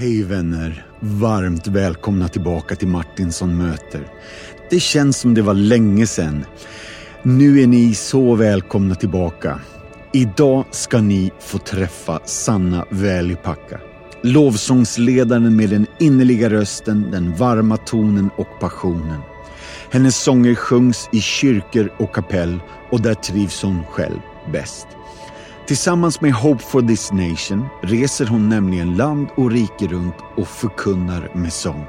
Hej vänner! Varmt välkomna tillbaka till Martinsson möter. Det känns som det var länge sedan. Nu är ni så välkomna tillbaka. Idag ska ni få träffa Sanna Välipakka. Lovsångsledaren med den innerliga rösten, den varma tonen och passionen. Hennes sånger sjungs i kyrkor och kapell och där trivs hon själv bäst. Tillsammans med Hope for this nation reser hon nämligen land och rike runt och förkunnar med sång.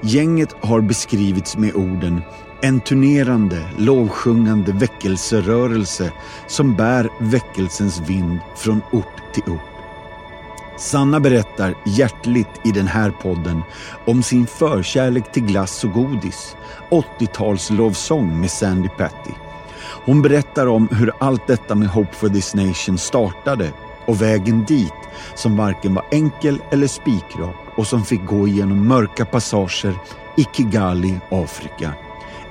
Gänget har beskrivits med orden en turnerande, lovsjungande väckelserörelse som bär väckelsens vind från ort till ort. Sanna berättar hjärtligt i den här podden om sin förkärlek till glass och godis, 80-talslovsång med Sandy Patty. Hon berättar om hur allt detta med Hope for this nation startade och vägen dit som varken var enkel eller spikrak och som fick gå igenom mörka passager i Kigali, Afrika.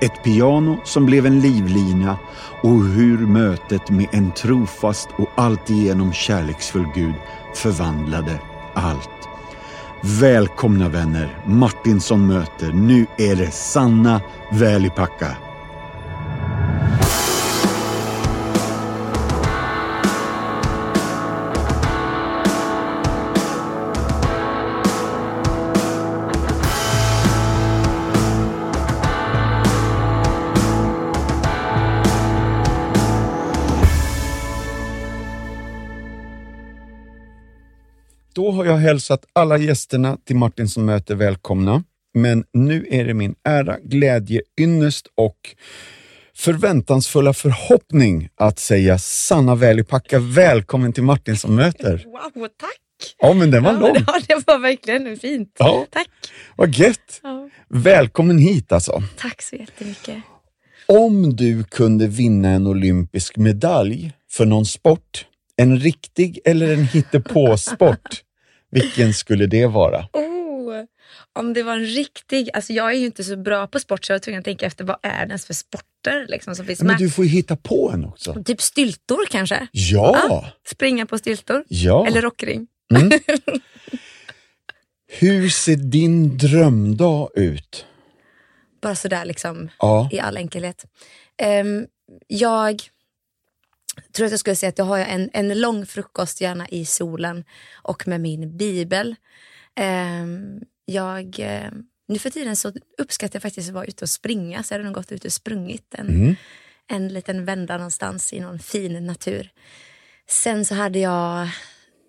Ett piano som blev en livlina och hur mötet med en trofast och alltigenom kärleksfull Gud förvandlade allt. Välkomna vänner, Martinsson möter. Nu är det Sanna Välipakka. Då har jag hälsat alla gästerna till Martinsson möter välkomna. Men nu är det min ära, glädje, ynnest och förväntansfulla förhoppning att säga Sanna Välipacka välkommen till Martinsson möter. Wow, tack! Ja, men den var ja, lång. Ja, det var verkligen fint. Ja. Tack! Vad gött! Ja. Välkommen hit alltså. Tack så jättemycket. Om du kunde vinna en olympisk medalj för någon sport, en riktig eller en hittepåsport, vilken skulle det vara? Oh, om det var en riktig... Alltså jag är ju inte så bra på sport så jag var tvungen att tänka efter vad är det ens för sporter liksom, som finns Men med. du får ju hitta på en också. Typ styltor kanske? Ja! Springa på styltor? Ja! Eller rockring? Hur ser din drömdag ut? Bara sådär liksom Ja. i all enkelhet. Ehm, jag tror att jag skulle säga att jag har en, en lång frukost, gärna i solen och med min bibel. Ehm, jag, eh, nu för tiden så uppskattar jag faktiskt att vara ute och springa, så jag hade nog gått ut och sprungit en, Mm. en liten vända någonstans i någon fin natur. Sen så hade jag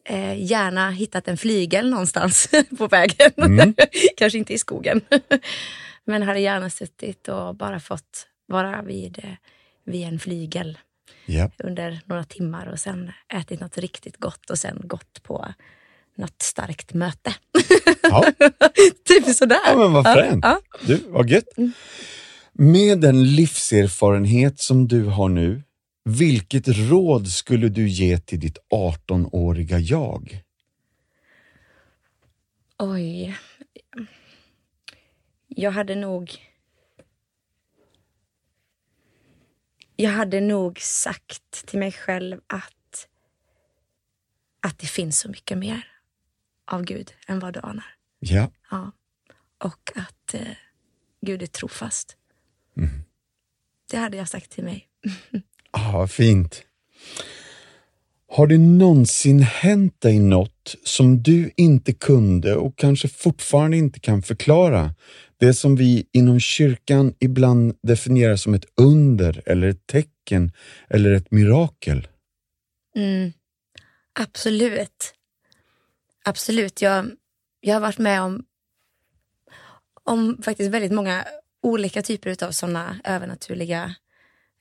eh, gärna hittat en flygel någonstans på vägen. Mm. Kanske inte i skogen. Men hade gärna suttit och bara fått vara vid, eh, vid en flygel Ja. under några timmar och sen ätit något riktigt gott och sen gått på något starkt möte. Ja. typ sådär. ja, men vad fränt. Ja, Du, vad gött. Med den livserfarenhet som du har nu, vilket råd skulle du ge till ditt 18-åriga jag? Oj. Jag hade nog... Jag hade nog sagt till mig själv att, att det finns så mycket mer av Gud än vad du anar. Ja. Ja. Och att eh, Gud är trofast. Det hade jag sagt till mig. Ah, vad fint. Har det någonsin hänt dig något som du inte kunde och kanske fortfarande inte kan förklara? Det som vi inom kyrkan ibland definierar som ett under eller ett tecken eller ett mirakel. Mm. Absolut. Absolut. Jag, jag har varit med om, om faktiskt väldigt många olika typer av sådana övernaturliga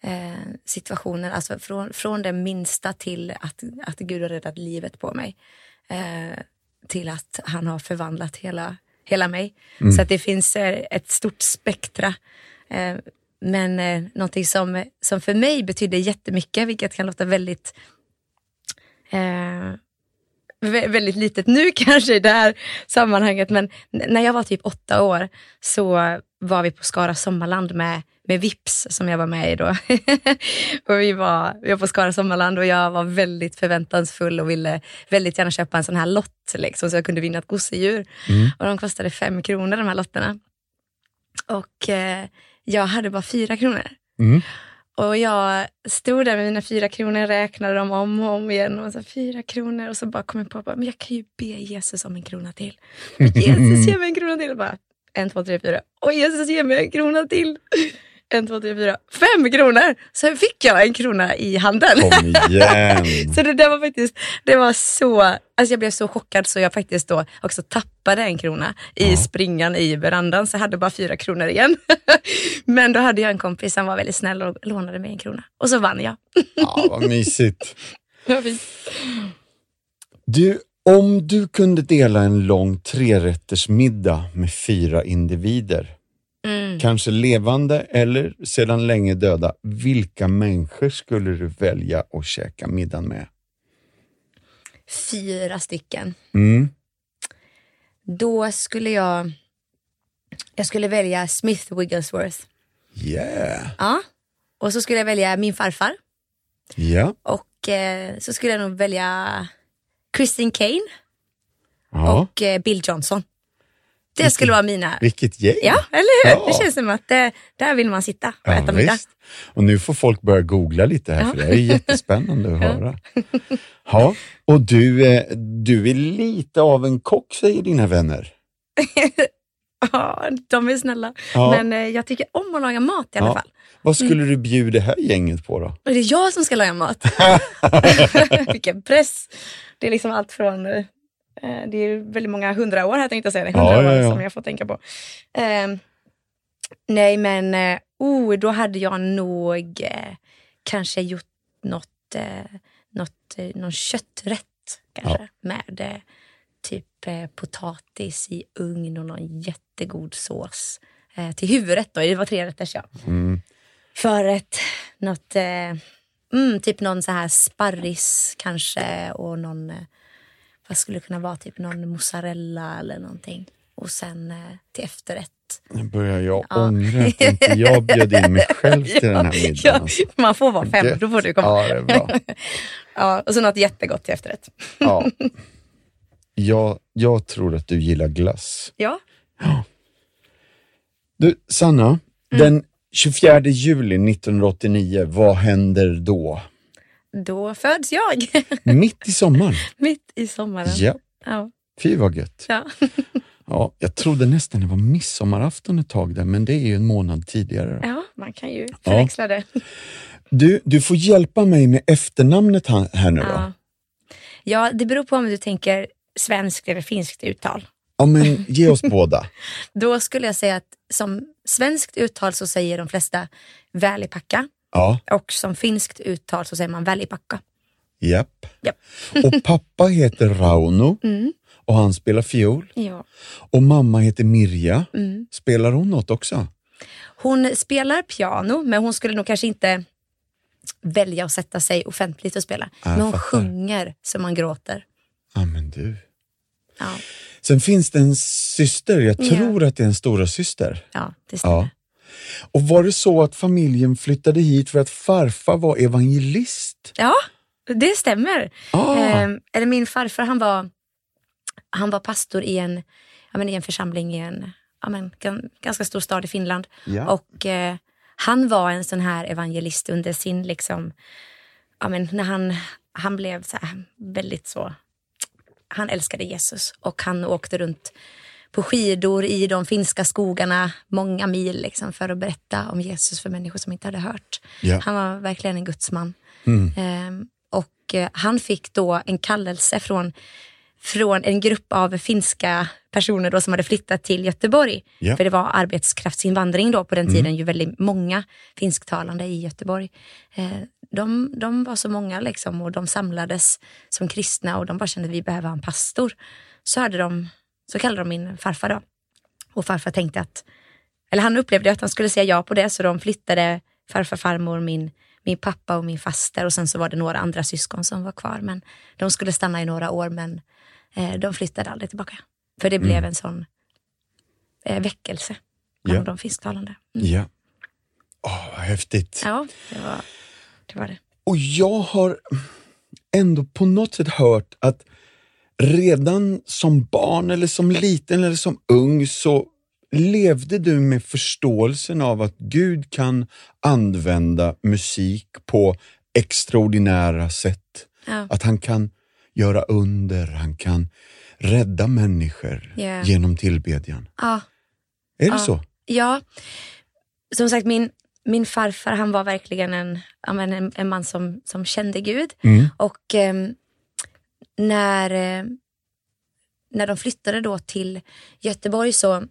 eh, situationer. Alltså från, från det minsta till att, att Gud har räddat livet på mig. Eh, till att han har förvandlat hela, hela mig. Så att det finns eh, ett stort spektra. Eh, men eh, någonting som, som för mig betyder jättemycket, vilket kan låta väldigt eh, väldigt litet nu kanske i det här sammanhanget. Men när jag var typ åtta år så var vi på Skara Sommarland med, med Vips som jag var med i då. och vi var, vi var på Skara Sommarland och jag var väldigt förväntansfull och ville väldigt gärna köpa en sån här lott liksom, så jag kunde vinna ett gosedjur. Och de kostade fem kronor de här lotterna. Och eh, jag hade bara fyra kronor. Mm. Och jag stod där med mina fyra kronor, räknade dem om och om igen. Och så fyra kronor och så bara kom jag på att jag kan ju be Jesus om en krona till. Jesus ge mig en krona till. Och bara, en, två, tre, fyra. Och Jesus ge mig en krona till. En, två, tre, fyra. Fem kronor! Så fick jag en krona i handen. Kom igen. Så det där var faktiskt, det var så, alltså jag blev så chockad så jag faktiskt då också tappade en krona i springan i verandan så jag hade bara fyra kronor igen. Men då hade jag en kompis som var väldigt snäll och lånade mig en krona och så vann jag. Ja, vad mysigt. Var fint. Du, om du kunde dela en lång trerättersmiddag med fyra individer, Mm. kanske levande eller sedan länge döda, vilka människor skulle du välja att käka middagen med? Fyra stycken. Mm. Då skulle jag, jag skulle välja Smith Wigglesworth. Yeah. Ja. Och så skulle jag välja min farfar. Ja. Och eh, så skulle jag nog välja Christine Kane ja. och eh, Bill Johnson. Det skulle vara mina Vilket gäng. Ja, eller hur? Ja. Det känns som att det, där vill man sitta och äta middag. visst. Och nu får folk börja googla lite här, för det är jättespännande att höra. Ja, och du, eh, du är lite av en kock, säger dina vänner. Ja, de är snälla. Ja. Men eh, jag tycker om att laga mat i alla Ja. fall. Vad skulle du bjuda det här gänget på då? Det är jag som ska laga mat. Vilken press. Det är liksom allt från, eh, det är väldigt många hundra år här tänkte jag säga, det hundra Ja, ja, ja. år som jag får tänka på. Eh, nej men, eh, oh, då hade jag nog eh, kanske gjort något, eh, något, eh, någon kötträtt kanske med eh, typ eh, potatis i ugn och någon jättegod sås. Eh, till huvudrätt då, det var tre rätters ja. Mm. Förrätt, något, eh, mm, typ någon så här sparris kanske och någon, eh, vad skulle kunna vara, typ någon mozzarella eller någonting. Och sen eh, till efterrätt. Nu börjar jag Ja. ångra att inte jag bjöd in mig själv till den här middagen. ja, alltså. man får vara fem, då får du komma. Ja, det är bra. Ja, och så något jättegott till efterrätt. Ja. Jag, jag tror att du gillar glass. Ja, Du, Sanna, Mm. den 24 juli 1989, vad händer då? Då föds jag. Mitt i sommaren? Mitt i sommaren. Ja, Ja. fy vad gött. Ja. Ja, jag trodde nästan det var midsommarafton ett tag där, men det är ju en månad tidigare. ja, man kan ju förväxla det. Du, du får hjälpa mig med efternamnet här, här nu då. Ja. ja, det beror på om du tänker svenskt eller finskt uttal. Ja, men ge oss båda. Då skulle jag säga att som svenskt uttal så säger de flesta välipacka Ja, och som finskt uttal så säger man välipacka. japp. Japp. Och pappa heter Rauno Mm. och han spelar fiol. Ja. Och mamma heter Mirja. Mm. Spelar hon något också? Hon spelar piano men hon skulle nog kanske inte välja att sätta sig offentligt och spela. Jag men hon fattar. sjunger så man gråter. Ja, men du. Ja, Sen finns det en syster, jag Ja. tror att det är en stora syster. ja det stämmer. Ja. Och var det så att familjen flyttade hit för att farfar var evangelist? Ja, det stämmer. Ah. Ehm, eller min farfar han var, han var pastor i en, ja, men i en församling i en ja, men, gan, ganska stor stad i Finland. Ja. Och eh, han var en sån här evangelist under sin, liksom, ja, men, när han, han blev så här, väldigt så, han älskade Jesus och han åkte runt på skidor i de finska skogarna många mil liksom, för att berätta om Jesus för människor som inte hade hört. Ja. Han var verkligen en gudsman. Mm. Ehm, och eh, han fick då en kallelse från, från en grupp av finska personer då som hade flyttat till Göteborg. Ja. För det var arbetskraftsinvandring då på den tiden, ju väldigt många finsktalande i Göteborg. Eh, de, de var så många liksom och de samlades som kristna och de bara kände att vi behöver en pastor. Så, hade de, så kallade de min farfar då. Och farfar tänkte att, eller han upplevde att han skulle säga ja på det så de flyttade farfar, farmor, min min pappa och min faster och sen så var det några andra syskon som var kvar. Men de skulle stanna i några år men eh, de flyttade aldrig tillbaka. För det blev en sån eh, väckelse bland Ja. de finsktalande. Ja. Åh, vad häftigt. Ja, det var det. Var det. Och jag har ändå på något sätt hört att redan som barn eller som liten eller som ung så levde du med förståelsen av att Gud kan använda musik på extraordinära sätt. Ja. Att han kan göra under, han kan rädda människor Ja. genom tillbedjan. Ja, Är det Ja. så? Ja, som sagt min, min farfar han var verkligen en, en, en man som, som kände Gud. Mm. Och ehm, när, eh, när de flyttade då till Göteborg så,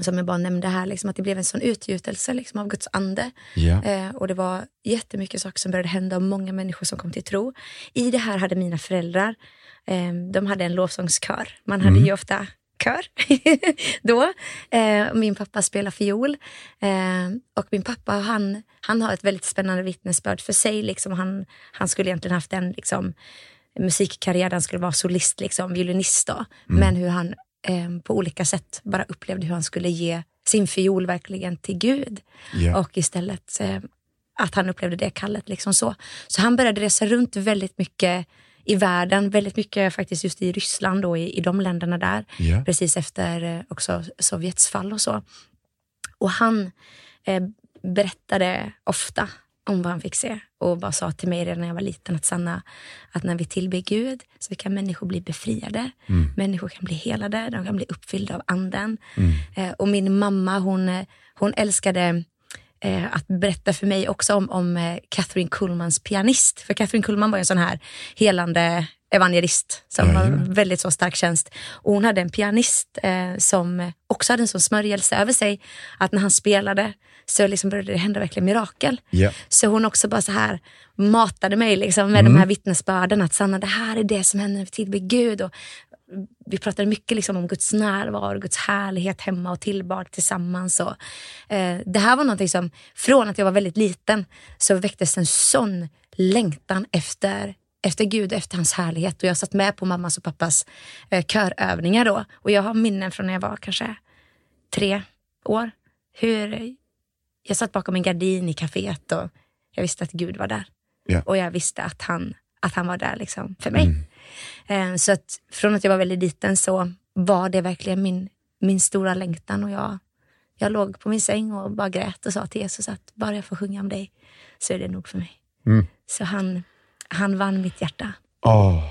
som jag bara nämnde här, liksom, att det blev en sån utgjutelse liksom, av Guds ande. Ja. Eh, och det var jättemycket saker som började hända och många människor som kom till tro. I det här hade mina föräldrar, eh, de hade en lovsångskör. Man hade ju ofta kör då. Eh, min pappa spelar fiol. Eh, och min pappa han, han har ett väldigt spännande vittnesbörd för sig. Liksom. Han, han skulle egentligen haft en liksom, musikkarriär han skulle vara solist, liksom, violinist. Då. Men hur han eh, på olika sätt bara upplevde hur han skulle ge sin fiol verkligen till Gud. Ja. Och istället eh, att han upplevde det kallet. Liksom så. så han började resa runt väldigt mycket i världen, väldigt mycket faktiskt just i Ryssland och i, i de länderna där. Ja. Precis efter eh, också Sovjets fall och så. Och han eh, berättade ofta om vad han fick se och bara sa till mig redan när jag var liten att Sanna, att när vi tillber Gud så kan människor bli befriade. Människor kan bli helade, de kan bli uppfyllda av anden. Eh, och min mamma hon, eh, hon älskade eh, att berätta för mig också om, om eh, Catherine Kuhlmans pianist. För Catherine Kuhlman var en sån här helande evangelist som har Jajamän. väldigt så stark tjänst. Och hon hade en pianist eh, som också hade en sån smörjelse över sig att när han spelade så liksom började det hända verkligen mirakel. Ja. Så hon också bara så här matade mig liksom med de här vittnesbörden att Sanna det här är det som händer när vi tillber Gud. Och vi pratade mycket liksom om Guds närvaro, Guds härlighet hemma och tillbad tillsammans. Och, eh, det här var någonting som, från att jag var väldigt liten, så väcktes en sån längtan efter, efter Gud och efter hans härlighet. Och jag satt med på mammas och pappas eh, körövningar då. Och jag har minnen från när jag var kanske tre år. Hur jag satt bakom en gardin i kaféet och jag visste att Gud var där. Ja. Och jag visste att han, att han var där liksom för mig. Eh, Så att från att jag var väldigt liten så var det verkligen min, min stora längtan och jag, jag låg på min säng och bara grät och sa till Jesus att bara jag får sjunga om dig så är det nog för mig. Mm. Så han, han vann mitt hjärta. Åh.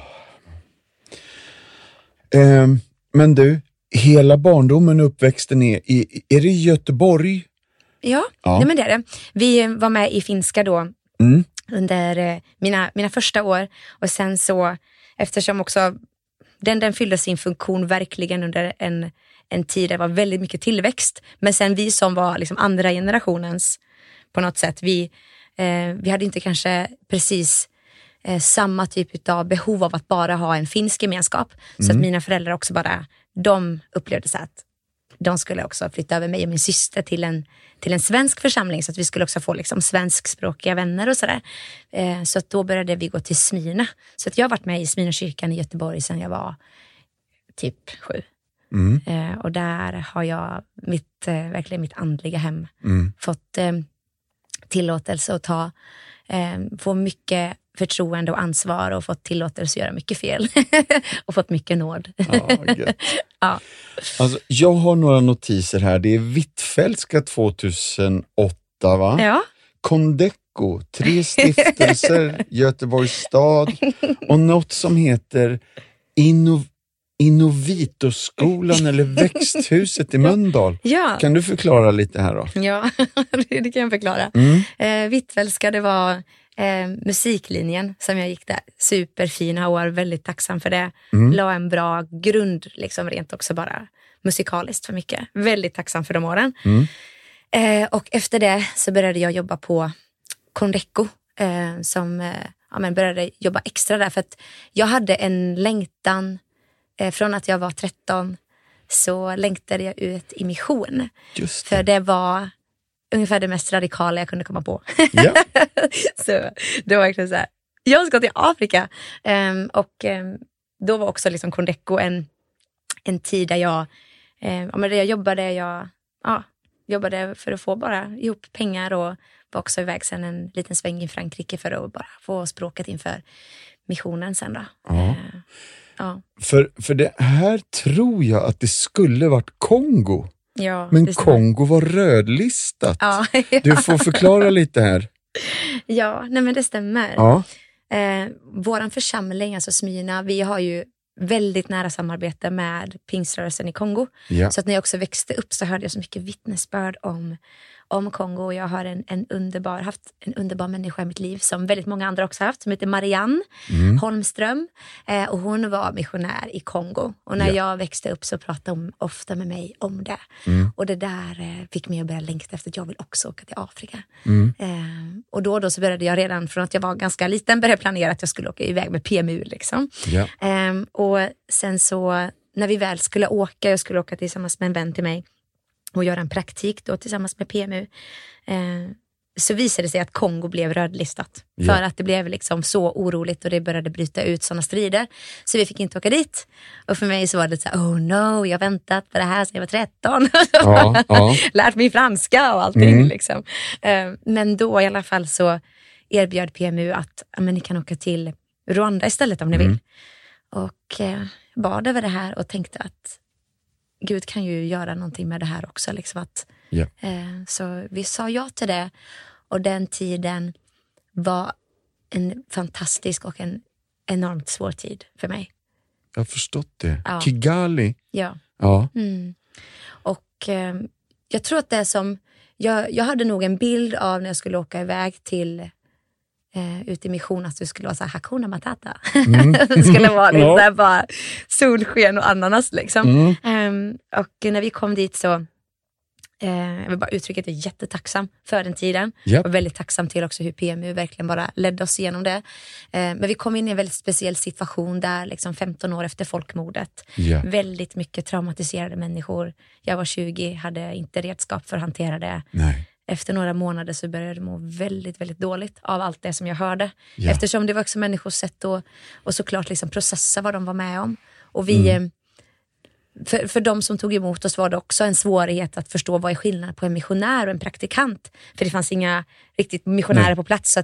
Ehm, men du, hela barndomen och uppväxten är, i, är det i Göteborg? Ja, Ja. Nej, men det är det. Vi var med i finska då Mm. under eh, mina, mina första år och sen så eftersom också den, den fyllde sin funktion verkligen under en, en tid där det var väldigt mycket tillväxt. Men sen vi som var liksom andra generationens på något sätt, vi, eh, vi hade inte kanske precis eh, samma typ av behov av att bara ha en finsk gemenskap. Så att mina föräldrar också bara, de upplevde så att de skulle också flytta över mig och min syster till en, till en svensk församling så att vi skulle också få liksom svenskspråkiga vänner och sådär. Eh, så att då började vi gå till Smyrna. Så att jag har varit med i Smyrna kyrkan i Göteborg sedan jag var typ sju. Mm. Eh, och där har jag mitt, eh, verkligen mitt andliga hem Mm. fått tillåtelse att ta, få mycket förtroende och ansvar och fått tillåtelse att göra mycket fel. och fått mycket nåd. Ja. Ja. alltså, jag har några notiser här. Det är Hvitfeldtska 2008, va? ja. Condeco, tre stiftelser, Göteborgs stad och något som heter Inno, Innovitoskolan eller Växthuset i Mölndal. Ja. Kan du förklara lite här då? Ja, det kan jag förklara. Mm. Eh, Hvitfeldtska, det var eh, musiklinjen som jag gick där. Superfina år, väldigt tacksam för det. Mm. La en bra grund, liksom rent också bara musikaliskt för mycket. Väldigt tacksam för de åren. Mm. Eh, och efter det så började jag jobba på Condeco eh, som eh, ja, men började jobba extra där för att jag hade en längtan eh, från att jag var 13 så längtade jag ut i mission. Just För det. det var ungefär det mest radikala jag kunde komma på. Ja. så det var verkligen så här, jag ska till Afrika. Um, och um, då var också liksom Condeco en, en tid där jag, um, ja, men jag jobbade, jag ja, jobbade för att få bara ihop pengar och var också iväg sen en liten sväng i Frankrike för att bara få språket inför missionen sen då. Ja. Uh, ja. För, för det här tror jag att det skulle varit Kongo. Ja, Men. Kongo var rödlistat. Ja, Du får förklara lite här. ja nej men det stämmer. Ja. Eh, Vår församling, alltså Smyrna, vi har ju väldigt nära samarbete med pingströrelsen i Kongo. Ja. Så att när jag också växte upp så hörde jag så mycket vittnesbörd om, om Kongo. Och jag har en, en underbar, haft en underbar människa i mitt liv som väldigt många andra också haft, som heter Marianne Mm. Holmström. Eh, och hon var missionär i Kongo. Och när Ja. jag växte upp så pratade hon ofta med mig om det. Mm. Och det där eh, fick mig att börja längta efter att jag vill också åka till Afrika. Mm. Eh, och då och då så började jag redan från att jag var ganska liten började planera att jag skulle åka iväg med PMU. Liksom. Ehm, och sen så när vi väl skulle åka, jag skulle åka tillsammans med en vän till mig och göra en praktik då tillsammans med PMU. Eh, så visade det sig att Kongo blev rödlistat. Ja. För att det blev liksom så oroligt och det började bryta ut sådana strider. Så vi fick inte åka dit. Och för mig så var det så här, oh no, jag har väntat på det här sedan jag var 13. Ja, ja. Lärt mig franska och allting. Mm. Liksom. Eh, men då i alla fall så erbjöd PMU att men ni kan åka till Rwanda istället om ni Mm. vill. Och eh, bad över det här och tänkte att Gud kan ju göra någonting med det här också. Liksom att, Ja. eh, så vi sa ja till det och den tiden var en fantastisk och en enormt svår tid för mig. Jag har förstått det. Ja. Kigali. Ja. Ja. Mm. Och eh, jag tror att det är som, jag, jag hade nog en bild av när jag skulle åka iväg till eh, ut i mission att det skulle vara så här Hakuna Matata. det skulle vara lite Ja. här bara solsken och ananas liksom. Mm. Ehm, och när vi kom dit så, eh, jag vill bara uttrycka att jag är jättetacksam för den tiden. Japp. Och väldigt tacksam till också hur PMU verkligen bara ledde oss igenom det. Eh, men vi kom in i en väldigt speciell situation där, liksom 15 år efter folkmordet. Ja. Väldigt mycket traumatiserade människor. Jag var 20, hade inte redskap för att hantera det. Nej. Efter några månader så började jag må väldigt, väldigt dåligt av allt det som jag hörde. Ja. Eftersom det var också människors sätt att och såklart liksom processa vad de var med om. Och vi, Mm. eh, för, för de som tog emot oss var det också en svårighet att förstå vad är skillnaden på en missionär och en praktikant. För det fanns inga riktigt missionärer Nej. på plats. Så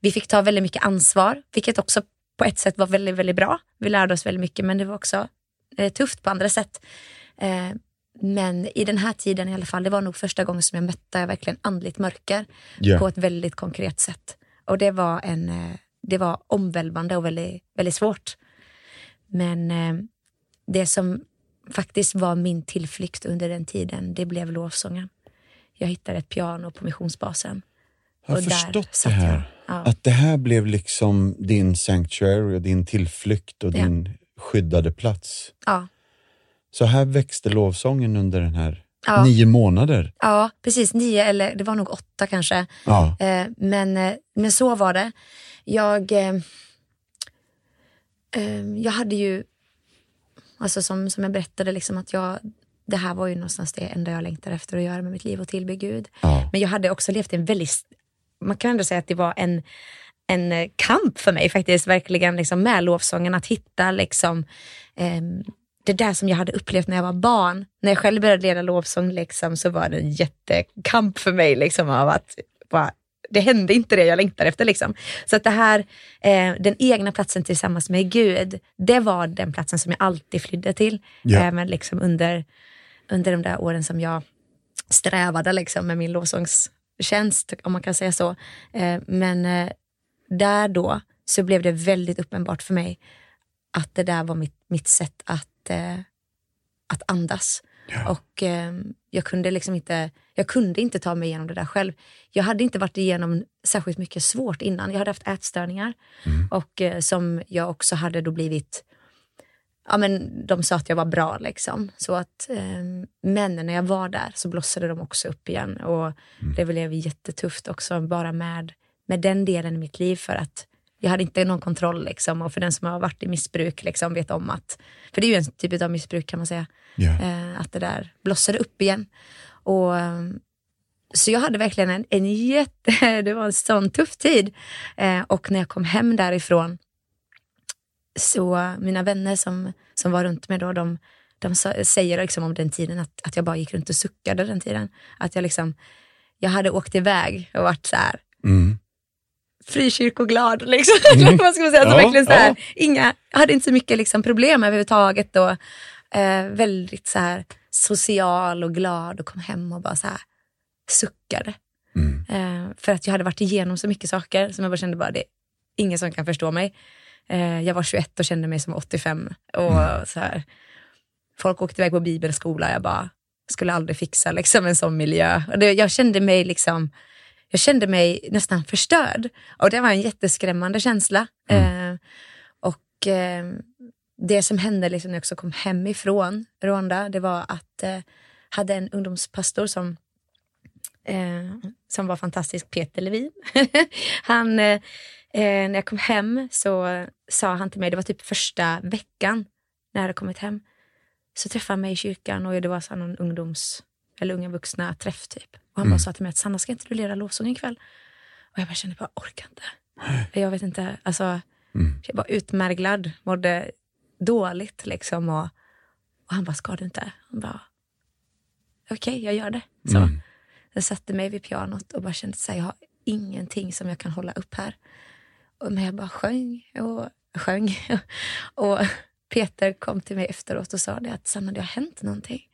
vi fick ta väldigt mycket ansvar, vilket också på ett sätt var väldigt, väldigt bra. Vi lärde oss väldigt mycket, men det var också eh, tufft på andra sätt. Eh, men i den här tiden i alla fall, det var nog första gången som jag mötte verkligen andligt mörker Ja. på ett väldigt konkret sätt. Och det var, en, eh, det var omvälvande och väldigt, väldigt svårt. Men eh, det som faktiskt var min tillflykt under den tiden, det blev lovsången. Jag hittade ett piano på missionsbasen. Jag har förstått det jag. här. Ja. Att det här blev liksom din sanctuary din tillflykt och Ja. din skyddade plats. Ja, Så här växte lovsången under den här Ja. nio månader. ja, precis. Nio eller det var nog åtta kanske. Ja. Eh, men, eh, men så var det. Jag, eh, eh, jag hade ju, alltså som, som jag berättade, liksom att jag, det här var ju någonstans det enda jag längtade efter att göra med mitt liv och tillbe Gud. Ja. Men jag hade också levt en väldigt, man kan ändå säga att det var en, en eh, kamp för mig faktiskt, verkligen liksom med lovsången, att hitta liksom ehm, det där som jag hade upplevt när jag var barn. När jag själv började leda lovsång liksom, så var det en jättekamp för mig liksom, av att bara, det hände inte det jag längtade efter. Liksom. Så att det här, eh, den egna platsen tillsammans med Gud, det var den platsen som jag alltid flydde till. Ja. Även liksom under, under de där åren som jag strävade liksom, med min lovsångstjänst, om man kan säga så. Eh, men eh, där då så blev det väldigt uppenbart för mig att det där var mitt, mitt sätt att, eh, att andas. Ja. Och eh, jag kunde liksom inte, jag kunde inte ta mig igenom det där själv. Jag hade inte varit igenom särskilt mycket svårt innan. Jag hade haft ätstörningar och eh, som jag också hade då blivit Ja, men de sa att jag var bra liksom. Så att, eh, men när jag var där så blossade de också upp igen. Och det blev jättetufft också bara med, med den delen i mitt liv för att jag hade inte någon kontroll liksom. Och för den som har varit i missbruk liksom vet om att, för det är ju en typ av missbruk kan man säga, eh, att det där blossade upp igen. Och, eh, så jag hade verkligen en, en jätte, det var en sån tuff tid. Eh, och när jag kom hem därifrån så mina vänner som, som var runt mig då, de, de säger liksom om den tiden att, att jag bara gick runt och suckade den tiden. Att jag liksom, jag hade åkt iväg och varit så här, mm. Frikyrkoglad. Liksom. Mm. Vad ska man säga? Ja, verkligen så här, ja. inga, jag hade inte så mycket liksom, problem överhuvudtaget. Och, eh, väldigt så här, social och glad och kom hem och bara så här, suckade. Mm. Eh, för att jag hade varit igenom så mycket saker som jag bara kände bara, det är ingen som kan förstå mig. Eh, jag var 21 och kände mig som 85. Och mm. så här, folk åkte iväg på bibelskola, jag bara skulle aldrig fixa liksom, en sån miljö. Och det, jag kände mig liksom jag kände mig nästan förstörd. Och det var en jätteskrämmande känsla. Mm. Eh, och eh, det som hände liksom när jag också kom hemifrån Rwanda, det var att eh, hade en ungdomspastor som eh, som var fantastisk, Peter Levin. han, eh, eh, när jag kom hem så sa han till mig, det var typ första veckan när jag hade kommit hem, så träffade han mig i kyrkan och det var så någon ungdoms eller unga vuxna träff typ. Och han mm. bara sa till mig att Sanna, ska inte du leda lovsång ikväll? Och jag bara kände, bara orkar inte. Jag vet inte, alltså, mm. jag var utmärglad, mådde dåligt liksom. Och, och han bara, ska du inte? Han bara, okej, okay, jag gör det. Så. Mm. Jag satte mig vid pianot och bara kände att jag har ingenting som jag kan hålla upp här. Men jag bara sjöng och sjöng. Och Peter kom till mig efteråt och sa det att Sanna, det har hänt någonting.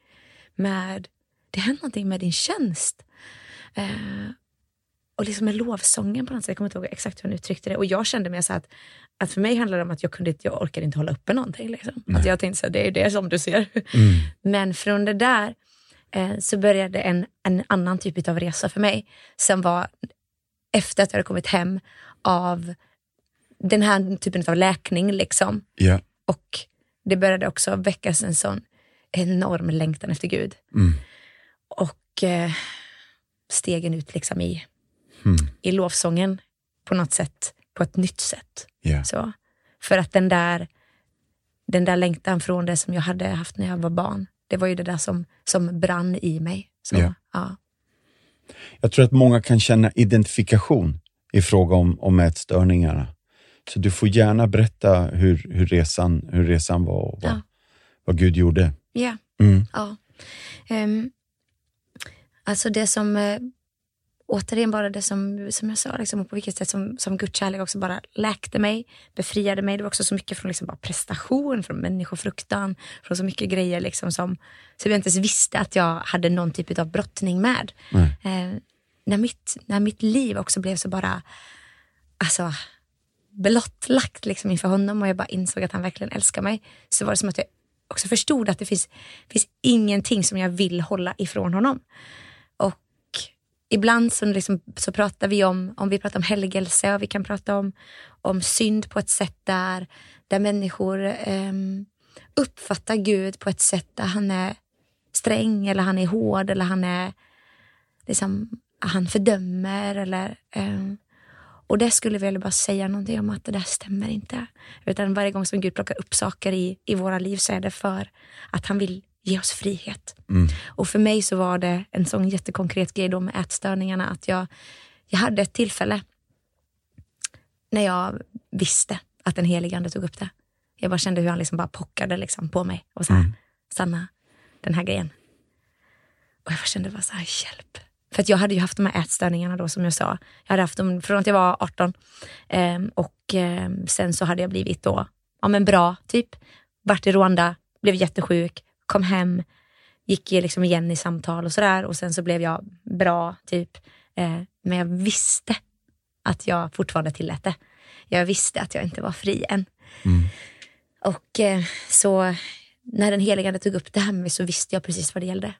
Med, det hänt någonting med din tjänst. Eh, och liksom med lovsången på något sätt. Jag kommer inte ihåg exakt hur han uttryckte det. Och jag kände mig så att, att för mig handlade det om att jag, kunde, jag orkade inte hålla uppe någonting. Liksom. Att jag tänkte så det är det som du ser. Mm. Men från det där eh, så började en, en annan typ av resa för mig. Som var efter att jag hade kommit hem av den här typen av läkning. Liksom. Yeah. Och det började också väckas en sån enorm längtan efter Gud. Mm. Och eh, stegen ut liksom i, mm. i lovsången på något sätt, på ett nytt sätt. Yeah. Så, för att den där, den där längtan från det som jag hade haft när jag var barn, det var ju det där som, som brann i mig. Så, yeah. ja. Jag tror att många kan känna identifikation i fråga om, om ätstörningarna. Så du får gärna berätta hur, hur, resan, hur resan var och vad, ja. vad Gud gjorde. Ja. Mm. ja. Um, alltså det som, uh, återigen bara det som, som jag sa, liksom, på vilket sätt som, som Guds kärlek också bara läkte mig, befriade mig. Det var också så mycket från liksom bara prestation, från människofruktan, från så mycket grejer liksom som, som jag inte ens visste att jag hade någon typ av brottning med. Uh, när, mitt, när mitt liv också blev så bara, alltså blottlagt liksom inför honom och jag bara insåg att han verkligen älskar mig. Så var det som att jag också förstod att det finns, finns ingenting som jag vill hålla ifrån honom. Ibland så, liksom, så pratar vi om, om vi pratar om helgelse och vi kan prata om, om synd på ett sätt där, där människor eh, uppfattar Gud på ett sätt där han är sträng eller han är hård eller han är liksom, han fördömer eller eh, och det skulle vi bara säga någonting om att det där stämmer inte. Utan varje gång som Gud plockar upp saker i, i våra liv så är det för att han vill ge oss frihet. Mm. Och för mig så var det en sån jättekonkret grej då med ätstörningarna att jag, jag hade ett tillfälle när jag visste att den helige ande tog upp det. Jag bara kände hur han liksom bara pockade liksom på mig och så här, mm. Sanna, den här grejen. Och jag bara kände bara så här, hjälp. För att jag hade ju haft de här ätstörningarna då som jag sa. Jag hade haft dem från att jag var 18 eh, och eh, sen så hade jag blivit då, ja men bra typ. Vart i Rwanda, blev jättesjuk, kom hem, gick liksom igen i samtal och sådär och sen så blev jag bra typ. Eh, men jag visste att jag fortfarande tillät det. Jag visste att jag inte var fri än. Mm. Och eh, så när den helige tog upp det här med mig så visste jag precis vad det gällde.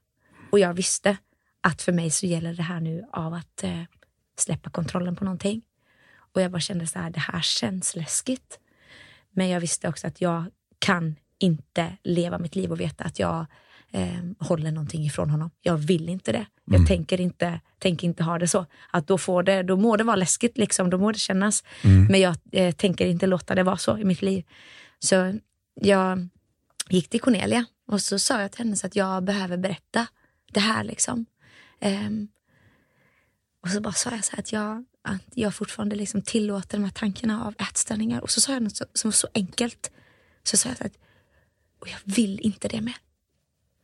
Och jag visste att för mig så gäller det här nu av att eh, släppa kontrollen på någonting. Och jag bara kände så här, det här känns läskigt. Men jag visste också att jag kan inte leva mitt liv och veta att jag eh, håller någonting ifrån honom. Jag vill inte det. Jag mm. tänker, inte, tänker inte ha det så. Att då, får det, då må det vara läskigt, liksom, då må det kännas. Mm. Men jag eh, tänker inte låta det vara så i mitt liv. Så jag gick till Cornelia och så sa jag till henne att jag behöver berätta det här. liksom. Um, Och så bara sa jag så att jag, att jag fortfarande liksom tillåter de här tankarna av ätstörningar. Och så sa jag något som var så enkelt. Så sa jag så att och jag vill inte det mer.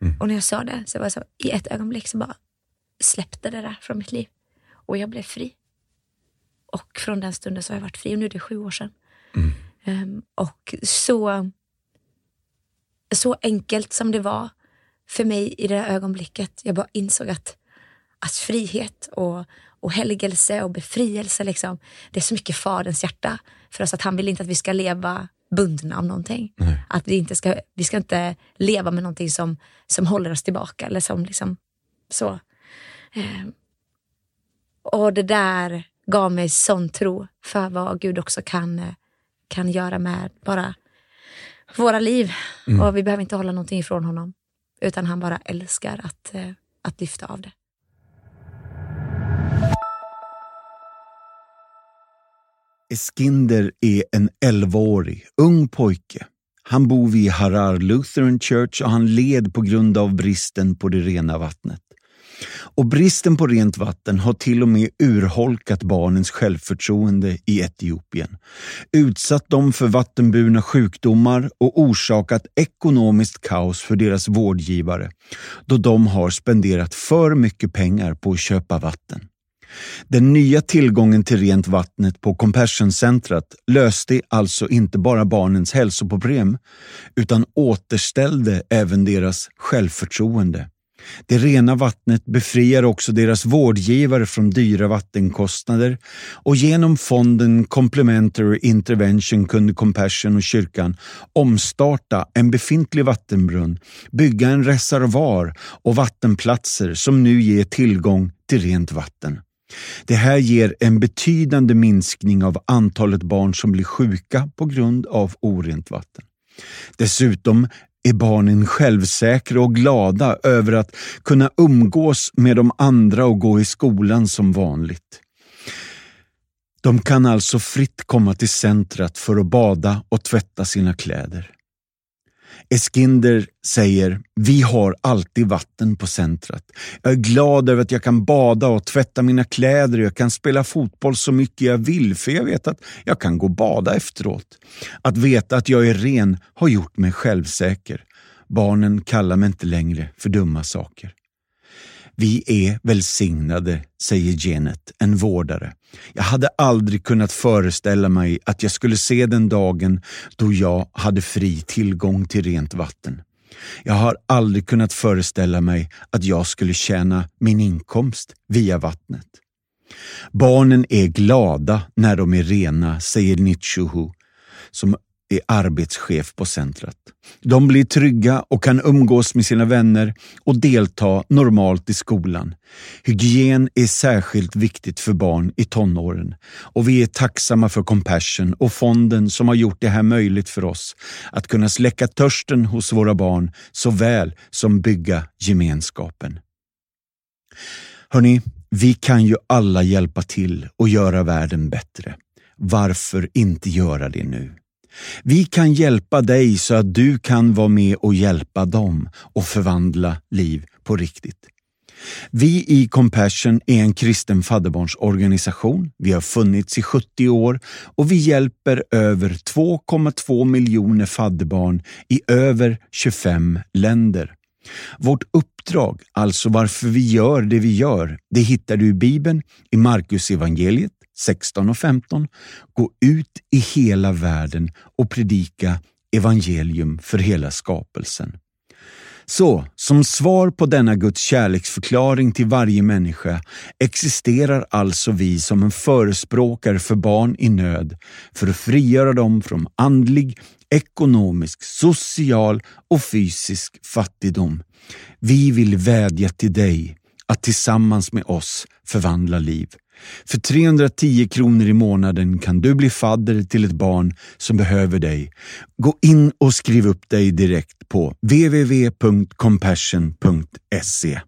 Mm. Och när jag sa det så var det så, i ett ögonblick så bara släppte det där från mitt liv. Och jag blev fri. Och från den stunden så har jag varit fri och nu är det sju år sedan. Mm. Um, och så, så enkelt som det var för mig i det ögonblicket. Jag bara insåg att, att frihet och, och helgelse och befrielse, liksom, det är så mycket Faderns hjärta för oss att han vill inte att vi ska leva bundna av någonting. Nej. Att vi inte ska, vi ska inte leva med någonting som, som håller oss tillbaka eller som liksom så. Eh, och det där gav mig sån tro för vad Gud också kan, kan göra med bara våra liv. Mm. Och vi behöver inte hålla någonting ifrån honom. Utan han bara älskar att, eh, att lyfta av det. Eskinder är en 11-årig, ung pojke. Han bor vid Harar Lutheran Church och han led på grund av bristen på det rena vattnet. Och bristen på rent vatten har till och med urholkat barnens självförtroende i Etiopien, utsatt dem för vattenburna sjukdomar och orsakat ekonomiskt kaos för deras vårdgivare, då de har spenderat för mycket pengar på att köpa vatten. Den nya tillgången till rent vattnet på Compassion-centret löste alltså inte bara barnens hälsoproblem utan återställde även deras självförtroende. Det rena vattnet befriar också deras vårdgivare från dyra vattenkostnader och genom fonden Complementary Intervention kunde Compassion och kyrkan omstarta en befintlig vattenbrunn, bygga en reservoar och vattenplatser som nu ger tillgång till rent vatten. Det här ger en betydande minskning av antalet barn som blir sjuka på grund av orent vatten. Dessutom är barnen självsäkra och glada över att kunna umgås med de andra och gå i skolan som vanligt. De kan alltså fritt komma till centret för att bada och tvätta sina kläder. Eskinder säger, vi har alltid vatten på centret. Jag är glad över att jag kan bada och tvätta mina kläder och jag kan spela fotboll så mycket jag vill för jag vet att jag kan gå och bada efteråt. Att veta att jag är ren har gjort mig självsäker. Barnen kallar mig inte längre för dumma saker. Vi är välsignade, säger Janet, en vårdare. Jag hade aldrig kunnat föreställa mig att jag skulle se den dagen då jag hade fri tillgång till rent vatten. Jag har aldrig kunnat föreställa mig att jag skulle tjäna min inkomst via vattnet. Barnen är glada när de är rena, säger Nitshuhu, som är arbetschef på centret. De blir trygga och kan umgås med sina vänner och delta normalt i skolan. Hygien är särskilt viktigt för barn i tonåren och vi är tacksamma för Compassion och fonden som har gjort det här möjligt för oss att kunna släcka törsten hos våra barn såväl som bygga gemenskapen. Hörni, vi kan ju alla hjälpa till och göra världen bättre. Varför inte göra det nu? Vi kan hjälpa dig så att du kan vara med och hjälpa dem och förvandla liv på riktigt. Vi i Compassion är en kristen fadderbarnsorganisation. Vi har funnits i 70 år och vi hjälper över 2,2 miljoner fadderbarn i över 25 länder. Vårt uppdrag, alltså varför vi gör det vi gör, det hittar du i Bibeln, i Markus evangeliet 16 och 15. Gå ut i hela världen och predika evangelium för hela skapelsen. Så, som svar på denna Guds kärleksförklaring till varje människa existerar alltså vi som en förespråkare för barn i nöd för att frigöra dem från andlig, ekonomisk, social och fysisk fattigdom. Vi vill vädja till dig att tillsammans med oss förvandla liv. För 310 kronor i månaden kan du bli fadder till ett barn som behöver dig. Gå in och skriv upp dig direkt på www.compassion.se.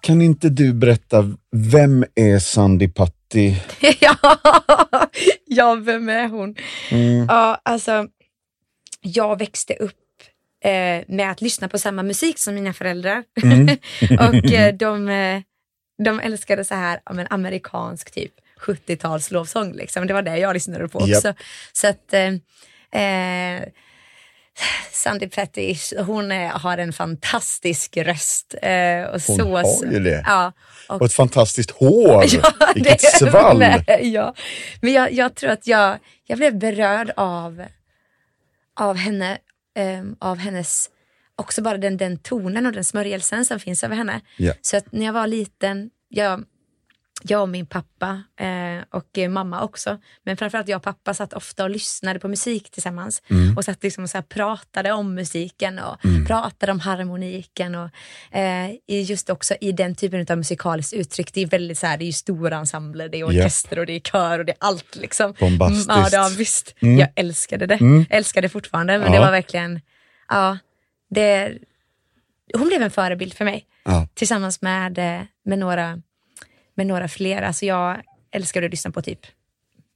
Kan inte du berätta, vem är Sandy Patti? ja, ja, vem är hon? Mm. Ja, alltså, jag växte upp eh, med att lyssna på samma musik som mina föräldrar. Mm. och eh, de, eh, de älskade så här ja, men amerikansk typ 70-tals lovsång. Liksom. Det var det jag lyssnade på också. Så att eh, eh, Sandy Petty, hon är, har en fantastisk röst. Eh, och Hon så, har ju det. Ja, Och ett fantastiskt hår. Vilket det- svall. Nej, ja. Men jag, jag tror att jag, jag blev berörd av, av henne, ehm, av hennes, också bara den, den tonen och den smörjelsen som finns över henne. Ja. Så att när jag var liten, jag, jag och min pappa eh, och eh, mamma också, men framförallt jag och pappa satt ofta och lyssnade på musik tillsammans Mm. och satt liksom och så pratade om musiken och pratade om harmoniken och eh, just också i den typen av musikaliskt uttryck. Det är väldigt så här, det är ju stora ensembler, det är orkester och det är kör och det är allt liksom. Bombastiskt. Mm, Ja, det, visst. Mm. Jag älskade det. Mm. Jag älskar det fortfarande, men Ja. det var verkligen, ja, det, hon blev en förebild för mig Ja. tillsammans med, eh, med, några, med några fler. Alltså jag älskade att lyssna på typ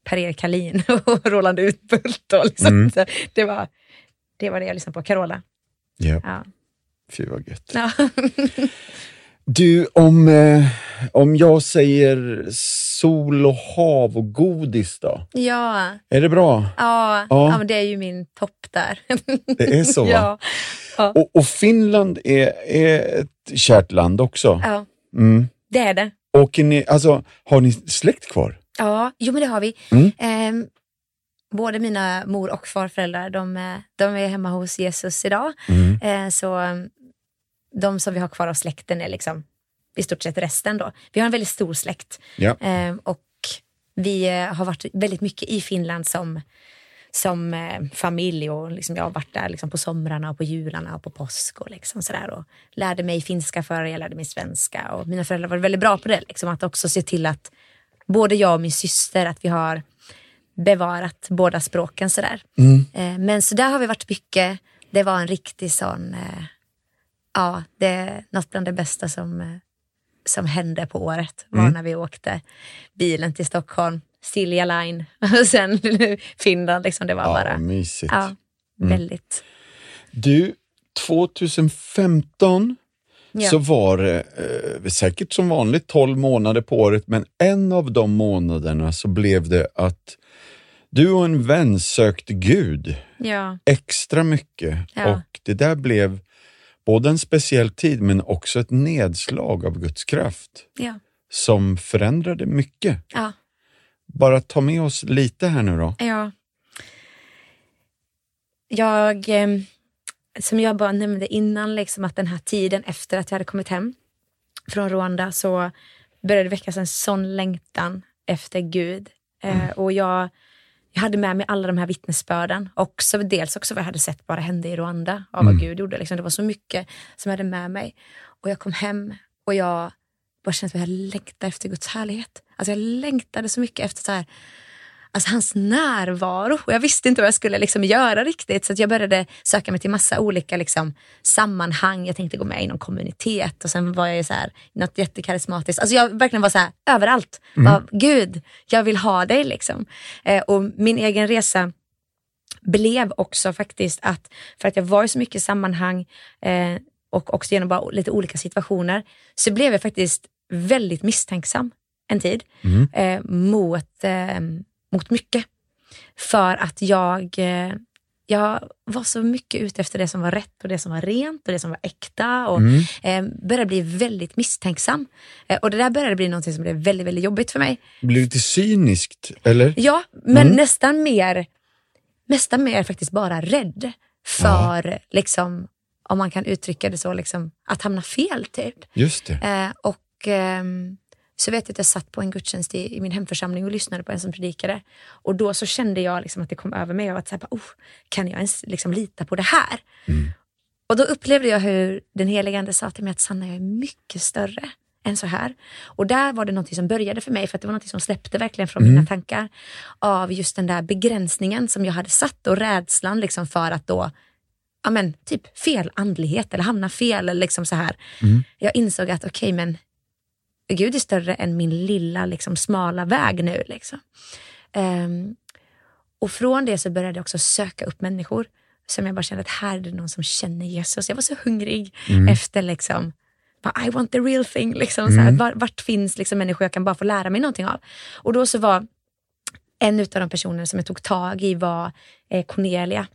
Per-Erik Hallin och Roland Utbult. Och liksom. Mm. Det, var, det var det jag lyssnade på. Carola. Ja. Ja. Fy vad gött. Ja. Du, om, eh, om jag säger sol och hav och godis då? Ja, Är det bra? ja, Ja. ja. det är ju min topp där. Det är så ja. Ja. Och, och Finland är, är ett kärt land också. ja, Mm. det är det. Åker ni, alltså, har ni släkt kvar? Ja, jo men det har vi. Mm. Ehm, både mina mor och farföräldrar, de, är- de är hemma hos Jesus idag. Mm. Eh, så de som vi har kvar av släkten är liksom i stort sett resten då. Vi har en väldigt stor släkt Ja. eh, och vi eh, har varit väldigt mycket i Finland som, som eh, familj och liksom jag har varit där liksom på somrarna och på jularna och på påsk och liksom sådär och lärde mig finska före jag lärde mig svenska och mina föräldrar var väldigt bra på det, liksom, att också se till att både jag och min syster att vi har bevarat båda språken sådär. Mm. Eh, men så där har vi varit mycket. Det var en riktig sån, eh, ja, det är något bland det bästa som, eh, som hände på året var Mm. när vi åkte bilen till Stockholm, Silja Line och sen Finland. Liksom, det var Ja, bara, mysigt. ja, väldigt. Du, 2015 Ja. så var det eh, säkert som vanligt 12 månader på året, men en av de månaderna så blev det att du och en vän sökte Gud Ja, extra mycket Ja. och det där blev både en speciell tid men också ett nedslag av Guds kraft som förändrade mycket. Bara ta med oss lite här nu då. Ja. Jag, eh, som jag bara nämnde innan, liksom att den här tiden efter att jag hade kommit hem från Rwanda så började det väckas en sån längtan efter Gud. Eh, och jag, jag hade med mig alla de här vittnesbörden. Också, dels också vad jag hade sett bara hända i Rwanda av vad Gud gjorde. Liksom. Det var så mycket som jag hade med mig. Och jag kom hem och jag bara kände att jag längtade efter Guds härlighet. Alltså jag längtade så mycket efter så här, alltså hans närvaro. Och jag visste inte vad jag skulle liksom göra riktigt. Så jag började söka mig till massa olika liksom, sammanhang. Jag tänkte gå med i någon kommunitet och sen var jag i så här, något jättekarismatiskt. Alltså jag verkligen var så här överallt. Bara, Gud, jag vill ha dig liksom. Eh, och min egen resa blev också faktiskt att, för att jag var i så mycket sammanhang eh, och också genom bara lite olika situationer, så blev jag faktiskt väldigt misstänksam en tid eh, mot, eh, mot mycket. För att jag, eh, jag var så mycket ute efter det som var rätt och det som var rent och det som var äkta och eh, började bli väldigt misstänksam. Eh, och det där började bli något som blev väldigt, väldigt jobbigt för mig. Blir det lite cyniskt, eller? Ja, men nästan mer nästan mer faktiskt bara rädd för, liksom, om man kan uttrycka det så, liksom, att hamna fel typ. Just det. Eh, och ehm, så vet jag att jag satt på en gudstjänst i, i min hemförsamling och lyssnade på en som predikade. Och då så kände jag liksom att det kom över mig. Jag var så här, oh, kan jag ens liksom lita på det här? Och då upplevde jag hur den helige ande sa till mig att Sanna, jag är mycket större än så här. Och där var det något som började för mig, för att det var något som släppte verkligen från mina tankar av just den där begränsningen som jag hade satt och rädslan liksom för att då ja men, typ fel andlighet eller hamna fel. Eller liksom så här. Jag insåg att okej, men Gud är större än min lilla liksom, smala väg nu. Liksom. Ehm, och från det så började jag också söka upp människor som jag bara kände att här är det någon som känner Jesus. Jag var så hungrig Mm. efter liksom, bara, I want the real thing. Liksom, så här, var, vart finns liksom människor jag kan bara få lära mig någonting av? Och då så var en av de personerna som jag tog tag i var eh, Cornelia.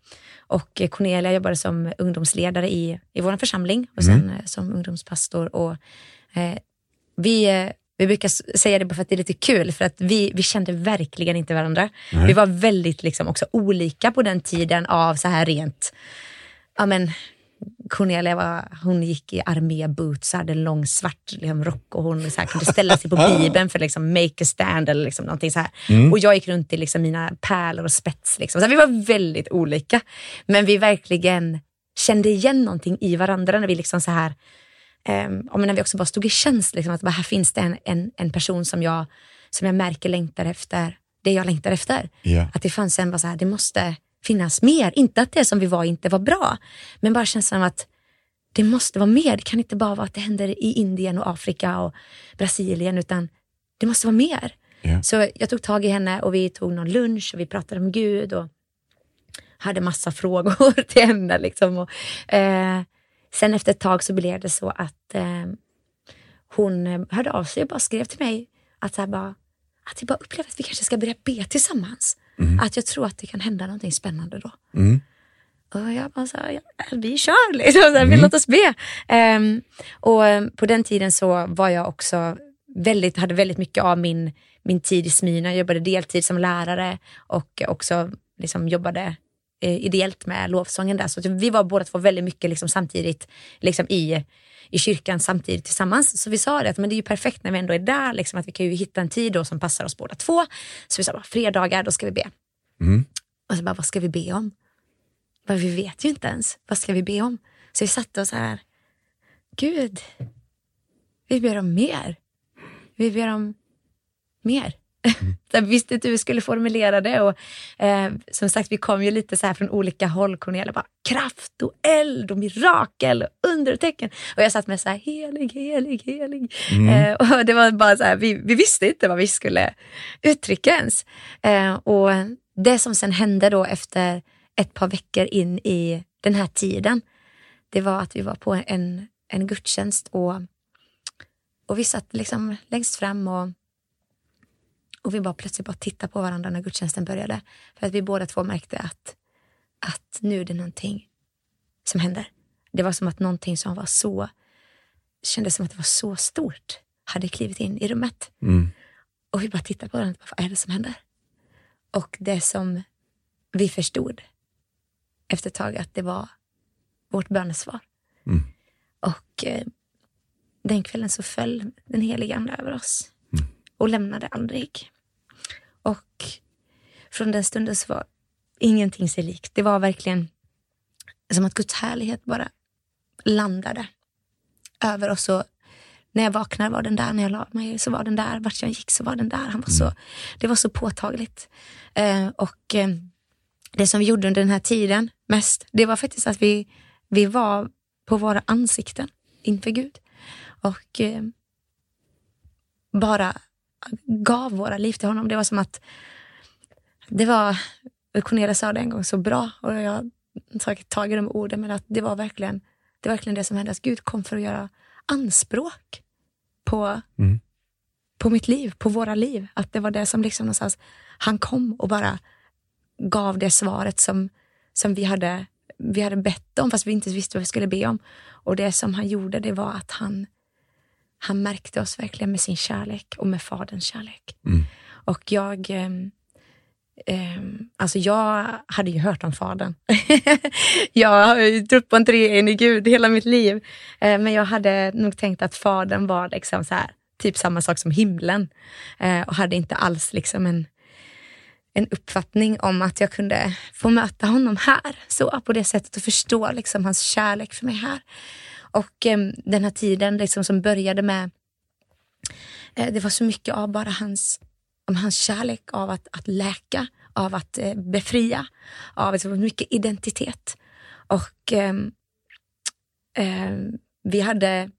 Och eh, Cornelia jobbade som ungdomsledare i, i vår församling och sen eh, som ungdomspastor. Och, eh, vi, eh, vi brukar säga det bara för att det är lite kul, för att vi, vi kände verkligen inte varandra. Vi var väldigt liksom också olika på den tiden av så här rent, ja men Cornelia var, hon gick i arméboots, hade en lång svart liksom, rock och hon så här, kunde ställa sig på bibeln för liksom, make a stand eller liksom, någonting så här. Och jag gick runt i liksom, mina pärlor och spets. Liksom. Så vi var väldigt olika. Men vi verkligen kände igen någonting i varandra när vi liksom så här Um, och när vi också bara stod i tjänst, liksom, att bara, här finns det en, en, en person som jag, som jag märker längtar efter det jag längtar efter. Ja. Att det fanns en, bara så här, det måste finnas mer. Inte att det som vi var inte var bra, men bara känslan av att det måste vara mer. Det kan inte bara vara att det händer i Indien och Afrika och Brasilien, utan det måste vara mer. Ja. Så jag tog tag i henne och vi tog någon lunch och vi pratade om Gud och hade massa frågor till henne. Liksom. Och, eh, sen efter ett tag så blev det så att eh, hon eh, hörde av sig och bara skrev till mig att, så här, bara, att jag bara upplevde att vi kanske ska börja be tillsammans. Att jag tror att det kan hända någonting spännande då. Mm. Och jag bara så här, ja, vi kör liksom, så här, vi låt oss be. Ehm, och eh, på den tiden så var jag också väldigt, hade väldigt mycket av min, min tid i Smyrna. Jag jobbade deltid som lärare och också liksom jobbade eh, ideellt med lovsången där. Så vi var båda två väldigt mycket liksom samtidigt liksom i, i kyrkan samtidigt tillsammans. Så vi sa det att men det är ju perfekt när vi ändå är där, liksom, att vi kan ju hitta en tid då som passar oss båda två. Så vi sa bara, fredagar, då ska vi be. Mm. Och så bara, vad ska vi be om? Men vi vet ju inte ens. Vad ska vi be om? Så vi satte oss här. Gud, vi ber om mer. Vi ber om mer. Jag visste inte hur vi skulle formulera det. Och, eh, som sagt, vi kom ju lite så här från olika håll. Cornelia bara, kraft och eld och mirakel och undertecken. Och jag satt med så här, helig, helig, helig. Eh, och det var bara så här, vi, vi visste inte vad vi skulle uttrycka ens. Eh, och det som sen hände då efter ett par veckor in i den här tiden, det var att vi var på en, en gudstjänst och, och vi satt liksom längst fram och, och vi bara plötsligt bara tittade på varandra när gudstjänsten började. För att vi båda två märkte att, att nu är det någonting som händer. Det var som att någonting som var så, kändes som att det var så stort, hade klivit in i rummet. Mm. Och vi bara tittade på varandra, vad är det som händer? Och det som vi förstod efter ett tag att det var vårt bönesvar. Mm. Och eh, den kvällen så föll den heliga ande över oss och lämnade aldrig. Och från den stunden så var ingenting sig likt. Det var verkligen som att Guds härlighet bara landade över oss. Och när jag vaknade var den där, när jag la mig så var den där, vart jag gick så var den där. Han var så, det var så påtagligt. Eh, och eh, det som vi gjorde under den här tiden mest, det var faktiskt att vi, vi var på våra ansikten inför Gud. Och eh, bara gav våra liv till honom. Det var som att det var, Cornelia sa det en gång så bra och jag har tagit de orden, men att det var verkligen det, var verkligen det som hände. Att Gud kom för att göra anspråk på, Mm. på mitt liv, på våra liv. Att det var det som liksom någonstans, han kom och bara gav det svaret som, som vi, hade, vi hade bett om, fast vi inte visste vad vi skulle be om. Och det som han gjorde, det var att han, han märkte oss verkligen med sin kärlek och med Faderns kärlek. Mm. Och jag, ehm, alltså jag hade ju hört om Fadern. jag har trott på en treenig Gud hela mitt liv. Eh, men jag hade nog tänkt att Fadern var liksom så här, typ samma sak som himlen. Eh, och hade inte alls liksom en, en uppfattning om att jag kunde få möta honom här. Så på det sättet och förstå liksom hans kärlek för mig här. Och eh, den här tiden liksom som började med, eh, det var så mycket av bara hans, om hans kärlek av att, att läka, av att eh, befria, av var mycket identitet. Och ehm, ehm, vi hade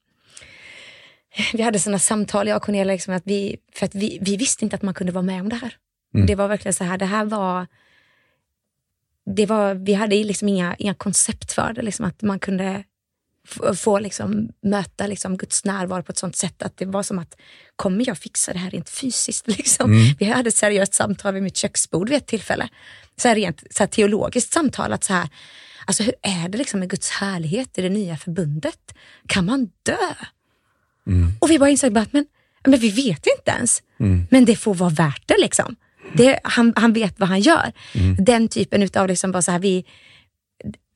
vi hade sådana samtal, jag och Cornelia, liksom, att vi, för att vi, vi visste inte att man kunde vara med om det här. Mm. Det var verkligen så här, det här var det var, vi hade liksom inga, inga koncept för det, liksom att man kunde få liksom möta liksom Guds närvaro på ett sånt sätt att det var som att kommer jag fixa det här rent fysiskt? Liksom? Mm. Vi hade ett seriöst samtal vid mitt köksbord vid ett tillfälle. Så här rent så här teologiskt samtal. Att så här, alltså hur är det liksom med Guds härlighet i det nya förbundet? Kan man dö? Mm. Och vi bara insåg att men, men vi vet inte ens. Mm. Men det får vara värt det. Liksom. Det, han, han vet vad han gör. Mm. Den typen av liksom bara så här, vi,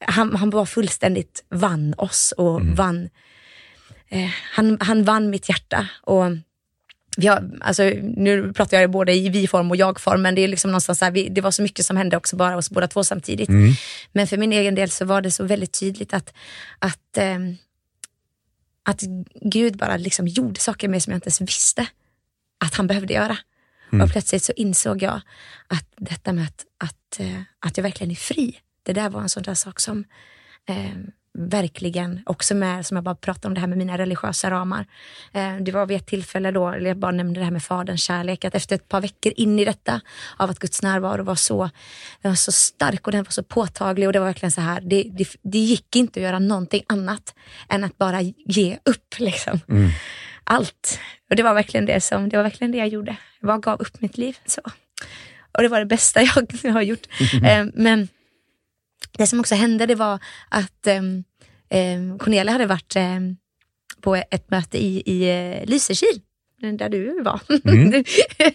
han, han bara fullständigt vann oss och mm. vann, eh, han, han vann mitt hjärta. Och vi har, alltså, nu pratar jag både i vi-form och jag-form, men det är liksom någonstans här, vi, det var så mycket som hände också bara oss båda två samtidigt. Mm. Men för min egen del så var det så väldigt tydligt att, att, eh, att Gud bara liksom gjorde saker med mig som jag inte ens visste att han behövde göra. Mm. Och plötsligt så insåg jag att detta med att, att, eh, att jag verkligen är fri, det där var en sån där sak som eh, verkligen också med, som jag bara pratade om det här med mina religiösa ramar. Eh, det var vid ett tillfälle då, eller jag bara nämnde det här med faderns kärlek, att efter ett par veckor in i detta, av att Guds närvaro var så, var så stark och den var så påtaglig och det var verkligen så här, det, det, det gick inte att göra någonting annat än att bara ge upp. Liksom. Mm. Allt. Och det var verkligen det som, det var verkligen det jag gjorde. Jag bara gav upp mitt liv. Så. Och det var det bästa jag har gjort. Eh, men det som också hände det var att eh, Cornelia hade varit eh, på ett möte i, i eh, Lysekil där du var. Mm.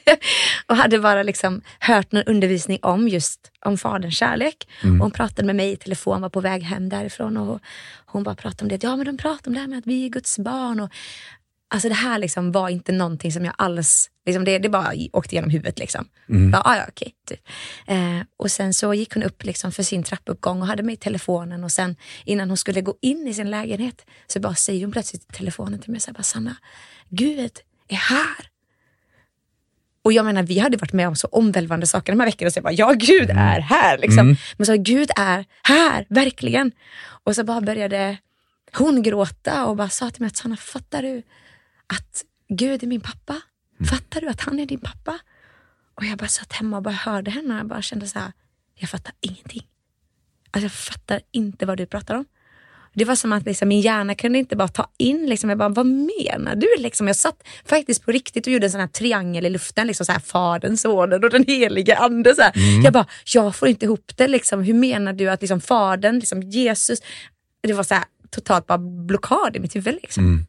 och hade bara liksom hört någon undervisning om just om faderns kärlek. Mm. Och hon pratade med mig i telefon, var på väg hem därifrån och hon bara pratade om det. Ja men de pratade om det här med att vi är Guds barn. Och Alltså det här liksom var inte någonting som jag alls, liksom det, det bara åkte genom huvudet. Liksom. Mm. Bara, ah, ja, okay, typ. eh, och sen så gick hon upp liksom för sin trappuppgång och hade mig i telefonen och sen innan hon skulle gå in i sin lägenhet så bara säger hon plötsligt i telefonen till mig, så här, bara, Sanna, Gud är här. Och jag menar, vi hade varit med om så omvälvande saker de här veckorna. Så jag bara, ja Gud mm. är här. Liksom. Mm. Men så Gud är här, verkligen. Och så bara började hon gråta och bara sa till mig att Sanna, fattar du? Att Gud är min pappa. Mm. Fattar du att han är din pappa? Och jag bara satt hemma och bara hörde henne och jag bara kände så här, jag fattar ingenting. Alltså jag fattar inte vad du pratar om. Det var som att liksom, min hjärna kunde inte bara ta in, liksom, jag bara, vad menar du? Liksom, jag satt faktiskt på riktigt och gjorde en sån här triangel i luften, liksom, så här, Fadern, Sonen och den helige Ande. Så mm. Jag bara, jag får inte ihop det. Liksom. Hur menar du att liksom, Fadern, liksom, Jesus, det var så här, totalt bara blockad i mitt huvud. Liksom. Mm.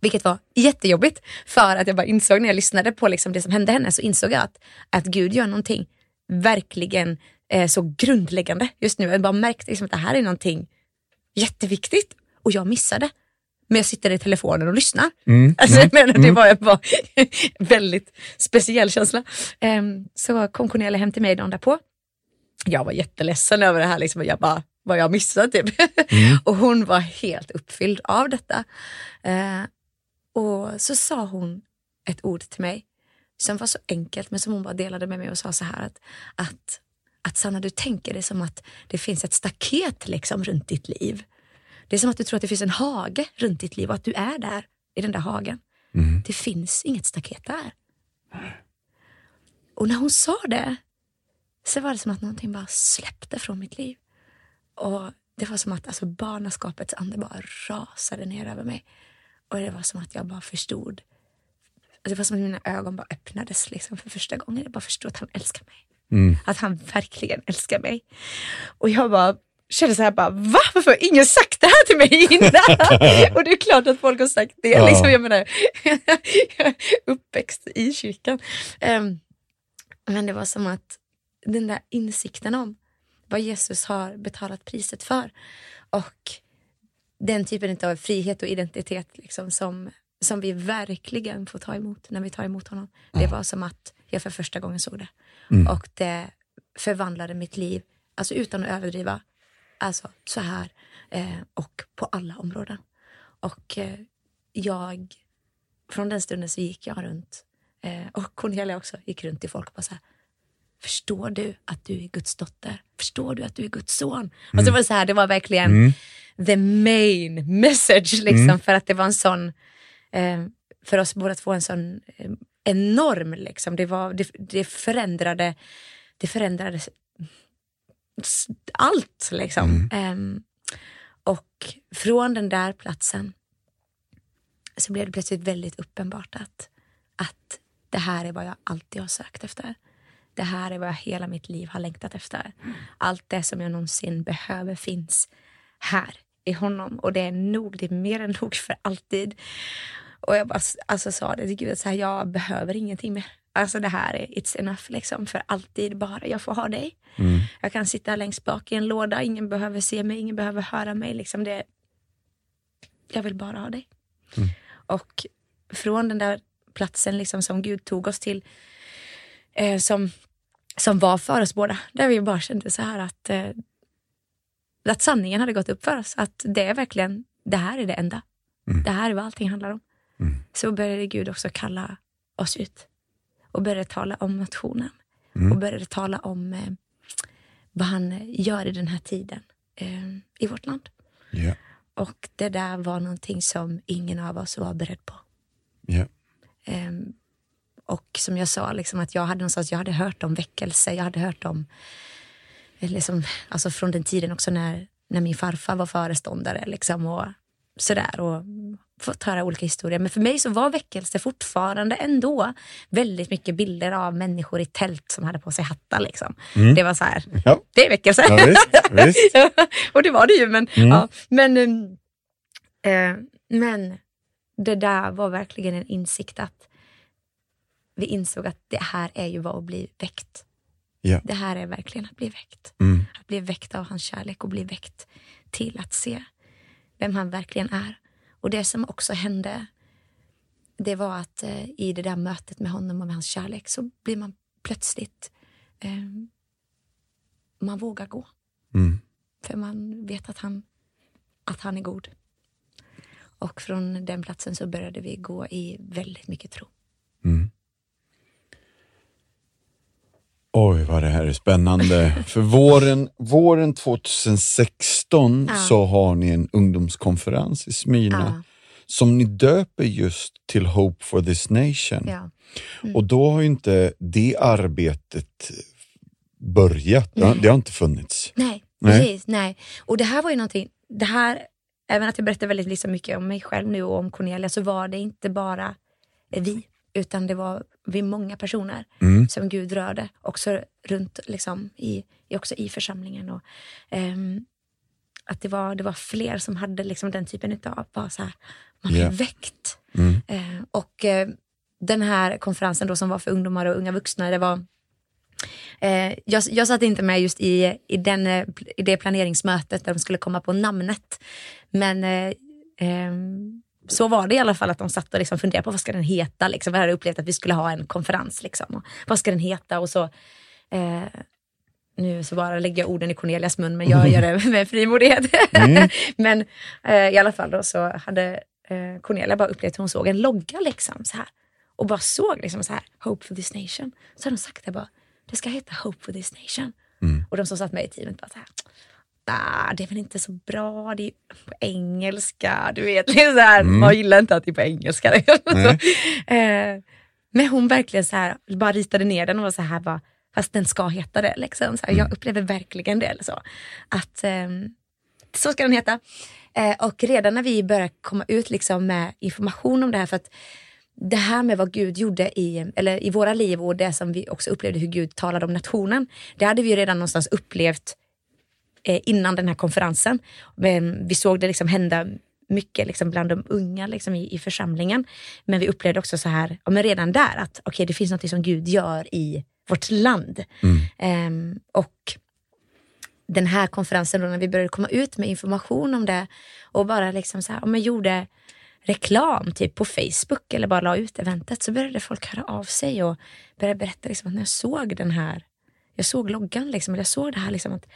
Vilket var jättejobbigt för att jag bara insåg när jag lyssnade på liksom det som hände henne så insåg jag att, att Gud gör någonting verkligen eh, så grundläggande just nu. Jag bara märkte liksom att det här är någonting jätteviktigt och jag missade. Men jag sitter i telefonen och lyssnar. Mm, alltså, mm, jag menar, det mm. var bara väldigt speciell känsla. Um, så kom Cornelia hem till mig dagen därpå. Jag var jätteledsen över det här. Liksom. Jag bara, vad jag missat typ. Mm. och hon var helt uppfylld av detta. Eh, och så sa hon ett ord till mig som var så enkelt men som hon bara delade med mig och sa så här att, att, att Sanna du tänker det som att det finns ett staket liksom runt ditt liv. Det är som att du tror att det finns en hage runt ditt liv och att du är där i den där hagen. Mm. Det finns inget staket där. Och när hon sa det så var det som att någonting bara släppte från mitt liv. Och det var som att alltså, barnaskapets ande bara rasade ner över mig. Och det var som att jag bara förstod. Det var som att mina ögon bara öppnades liksom för första gången. Jag bara förstod att han älskar mig. Mm. Att han verkligen älskar mig. Och jag bara kände så här bara, va? Varför har ingen sagt det här till mig innan? och det är klart att folk har sagt det. Ja. Liksom, jag menar, jag är uppväxt i kyrkan. Um, men det var som att den där insikten om vad Jesus har betalat priset för. Och den typen av frihet och identitet liksom som, som vi verkligen får ta emot när vi tar emot honom. Det var som att jag för första gången såg det. Mm. Och det förvandlade mitt liv, alltså utan att överdriva, alltså så här eh, och på alla områden. Och eh, jag, från den stunden så gick jag runt eh, och Cornelia också gick runt till folk och bara så här, Förstår du att du är Guds dotter? Förstår du att du är Guds son? Mm. Och så var det så här, det var verkligen mm. the main message liksom mm. för att det var en sån, eh, för oss båda två en sån eh, enorm liksom. Det, var, det, det förändrade, det förändrade allt liksom. Um, och från den där platsen så blev det plötsligt väldigt uppenbart att, att det här är vad jag alltid har sökt efter. Det här är vad jag hela mitt liv har längtat efter. Allt det som jag någonsin behöver finns här i honom och det är nog, det är mer än nog för alltid. Och jag bara alltså, sa det till Gud, så här, jag behöver ingenting mer. Alltså det här är it's enough liksom för alltid bara jag får ha dig. Mm. Jag kan sitta längst bak i en låda, ingen behöver se mig, ingen behöver höra mig. Liksom det, jag vill bara ha dig. Mm. Och från den där platsen liksom som Gud tog oss till, eh, som, som var för oss båda, där vi bara kände så här att, eh, att sanningen hade gått upp för oss. Att det är verkligen, det här är det enda. Mm. Det här är vad allting handlar om. Mm. Så började Gud också kalla oss ut och började tala om nationen mm. och började tala om eh, vad han gör i den här tiden eh, i vårt land. Yeah. Och det där var någonting som ingen av oss var beredd på. Yeah. Eh, och som jag sa, liksom, att jag hade någonstans, jag hade hört om väckelse, jag hade hört om, liksom, alltså från den tiden också när, när min farfar var föreståndare liksom, och sådär. Och fått höra olika historier. Men för mig så var väckelse fortfarande ändå väldigt mycket bilder av människor i tält som hade på sig hattar. Liksom. Mm. Det var så här, ja. det är väckelse. Ja, visst, visst. och det var det ju. Men, mm. ja, men, äh, men det där var verkligen en insikt att vi insåg att det här är ju vad att bli väckt. Ja. Det här är verkligen att bli väckt. Mm. Att bli väckt av hans kärlek och bli väckt till att se vem han verkligen är. Och det som också hände, det var att eh, i det där mötet med honom och med hans kärlek så blir man plötsligt, eh, man vågar gå. Mm. För man vet att han, att han är god. Och från den platsen så började vi gå i väldigt mycket tro. Mm. Oj, vad det här är spännande. För våren, våren 2016 ja. så har ni en ungdomskonferens i Smyrna ja. som ni döper just till Hope for this nation. Ja. Mm. Och då har ju inte det arbetet börjat. Det har, det har, inte funnits. Nej, nej, precis. Nej. Och det här var ju någonting, det här, även att jag berättar väldigt liksom mycket om mig själv nu och om Cornelia, så var det inte bara vi utan det var vi många personer mm. som Gud rörde, också runt liksom, i, också i församlingen. Och, um, att det var, det var fler som hade liksom den typen av, var så här, man blev yeah. väckt. Mm. Uh, och uh, den här konferensen då som var för ungdomar och unga vuxna, det var Eh, jag, jag satt inte med just i, i, den, i det planeringsmötet där de skulle komma på namnet. Men eh, eh, så var det i alla fall att de satt och liksom funderade på vad ska den heta. Liksom. Vi hade upplevt att vi skulle ha en konferens. Liksom. Vad ska den heta? Och så, eh, nu så bara lägger jag orden i Cornelias mun, men jag gör det med frimodighet. Mm. men eh, i alla fall då så hade eh, Cornelia bara upplevt att hon såg en logga liksom så här. Och bara såg liksom så här, Hope for this nation. Så hade hon sagt det bara, det ska heta Hope for this nation. Mm. Och de som satt med i teamet bara så här, nah, det är väl inte så bra, det är på engelska. Du vet, så här, mm. man gillar inte att det är på engelska. så, eh, men hon verkligen så här, bara ritade ner den och var så här, bara, fast den ska heta det. Liksom. Så här, Jag mm. upplever verkligen det. Så. Att, eh, så ska den heta. Eh, och redan när vi började komma ut liksom, med information om det här, för att det här med vad Gud gjorde i, eller i våra liv och det som vi också upplevde hur Gud talade om nationen, det hade vi redan någonstans upplevt innan den här konferensen. Men vi såg det liksom hända mycket liksom bland de unga liksom i, i församlingen. Men vi upplevde också så här, ja, men redan där att okay, det finns något som Gud gör i vårt land. Mm. Eh, och den här konferensen då när vi började komma ut med information om det och bara liksom så här, ja, men gjorde reklam typ på Facebook eller bara la ut eventet så började folk höra av sig och började berätta liksom att när jag såg den här, jag såg loggan liksom, eller jag såg det här liksom att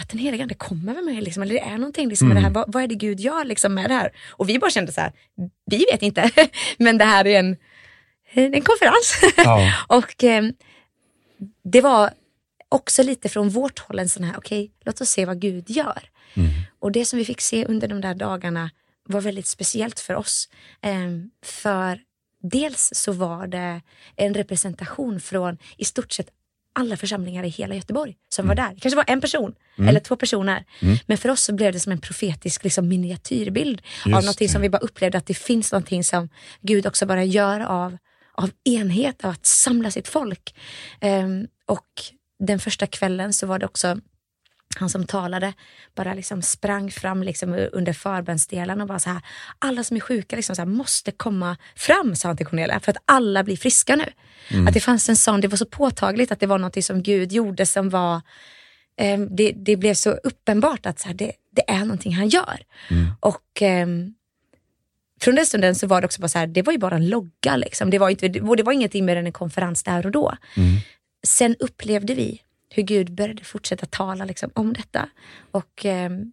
att den heliga ande kommer med mig, liksom, eller det är någonting liksom, mm. med det här. Vad, vad, är det Gud gör liksom, med det här? Och vi bara kände så här, vi vet inte, men det här är en, en konferens. Ja. och eh, det var också lite från vårt håll en sån här, okej, okay, låt oss se vad Gud gör. Mm. Och det som vi fick se under de där dagarna var väldigt speciellt för oss. Eh, för dels så var det en representation från i stort sett alla församlingar i hela Göteborg som var där. Det kanske var en person eller två personer. Men för oss så blev det som en profetisk liksom, miniatyrbild av Just någonting det. som vi bara upplevde att det finns någonting som Gud också bara gör av, av enhet, av att samla sitt folk. Ehm, och den första kvällen så var det också han som talade bara liksom sprang fram liksom under förbönsdelen och bara så här, alla som är sjuka liksom så här, måste komma fram, sa han till Cornelia, för att alla blir friska nu. Att det fanns en sån, det var så påtagligt att det var något som Gud gjorde som var, eh, det, det blev så uppenbart att så här, det, det är någonting han gör. Och ehm, från den stunden så var det också bara så här, det var ju bara en logga liksom. Det var, inte, det var ingenting mer än en konferens där och då. Sen upplevde vi hur Gud började fortsätta tala liksom, om detta. Och ehm,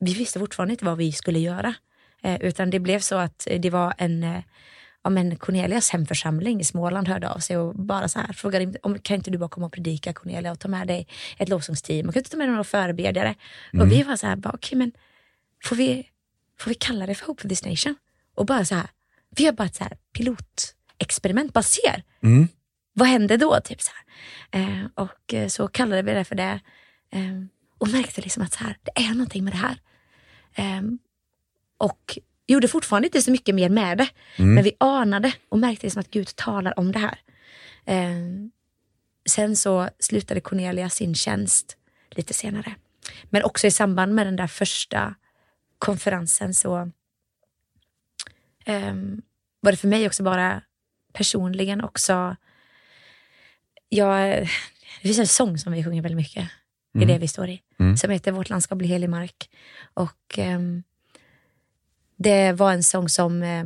vi visste fortfarande inte vad vi skulle göra. Eh, utan det blev så att eh, det var en, eh, ja, men Cornelias hemförsamling i Småland hörde av sig och bara så här frågade om kan inte du bara komma och predika Cornelia och ta med dig ett lovsångsteam och kan du ta med några förebedjare? Och vi var så här, bara, okej men får vi, får vi kalla det för Hope for this nation? Och bara så här, vi har bara ett så här pilotexperiment, bara ser Mm. Vad hände då? Typ så. Eh, och eh, så kallade vi det för det. Eh, och märkte liksom att så här, det är någonting med det här. Eh, och gjorde fortfarande inte så mycket mer med det. Men vi anade och märkte liksom att Gud talar om det här. Eh, sen så slutade Cornelia sin tjänst lite senare. Men också i samband med den där första konferensen så ehm, var det för mig också bara personligen också jag, det finns en sång som vi sjunger väldigt mycket i det vi står i. Som heter Vårt land ska bli helig mark. Och ehm, det var en sång som eh,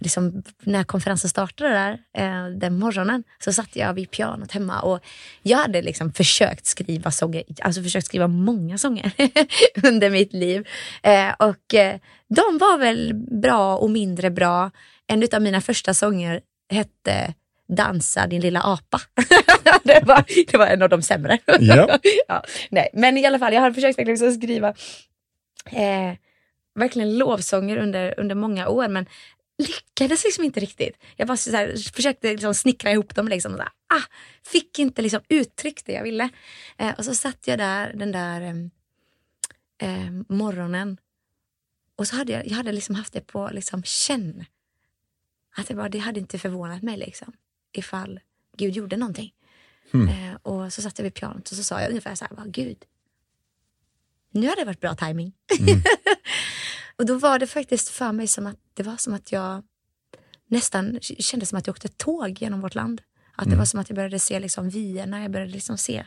liksom, när konferensen startade där eh, den morgonen så satt jag vid pianot hemma och jag hade liksom försökt skriva sånger, alltså försökt skriva många sånger under mitt liv. Eh, och eh, de var väl bra och mindre bra. En av mina första sånger hette Dansa din lilla apa. det, var, det var en av de sämre. Ja. ja, nej. Men i alla fall, jag har försökt verkligen skriva eh, verkligen lovsånger under, under många år men lyckades liksom inte riktigt. Jag bara så här, försökte liksom snickra ihop dem liksom. Och så här, ah, fick inte liksom uttryck det jag ville. Eh, och så satt jag där den där em, morgonen och så hade jag, jag hade liksom haft det på liksom känn. Att det, bara, det hade inte förvånat mig liksom, ifall Gud gjorde någonting. Eh, och så satt jag vid pianot och så sa jag ungefär så här, bara, Gud, nu har det varit bra timing. och då var det faktiskt för mig som att det var som att jag nästan kände som att jag åkte tåg genom vårt land. Att det var som att jag började se liksom vyerna, jag började liksom se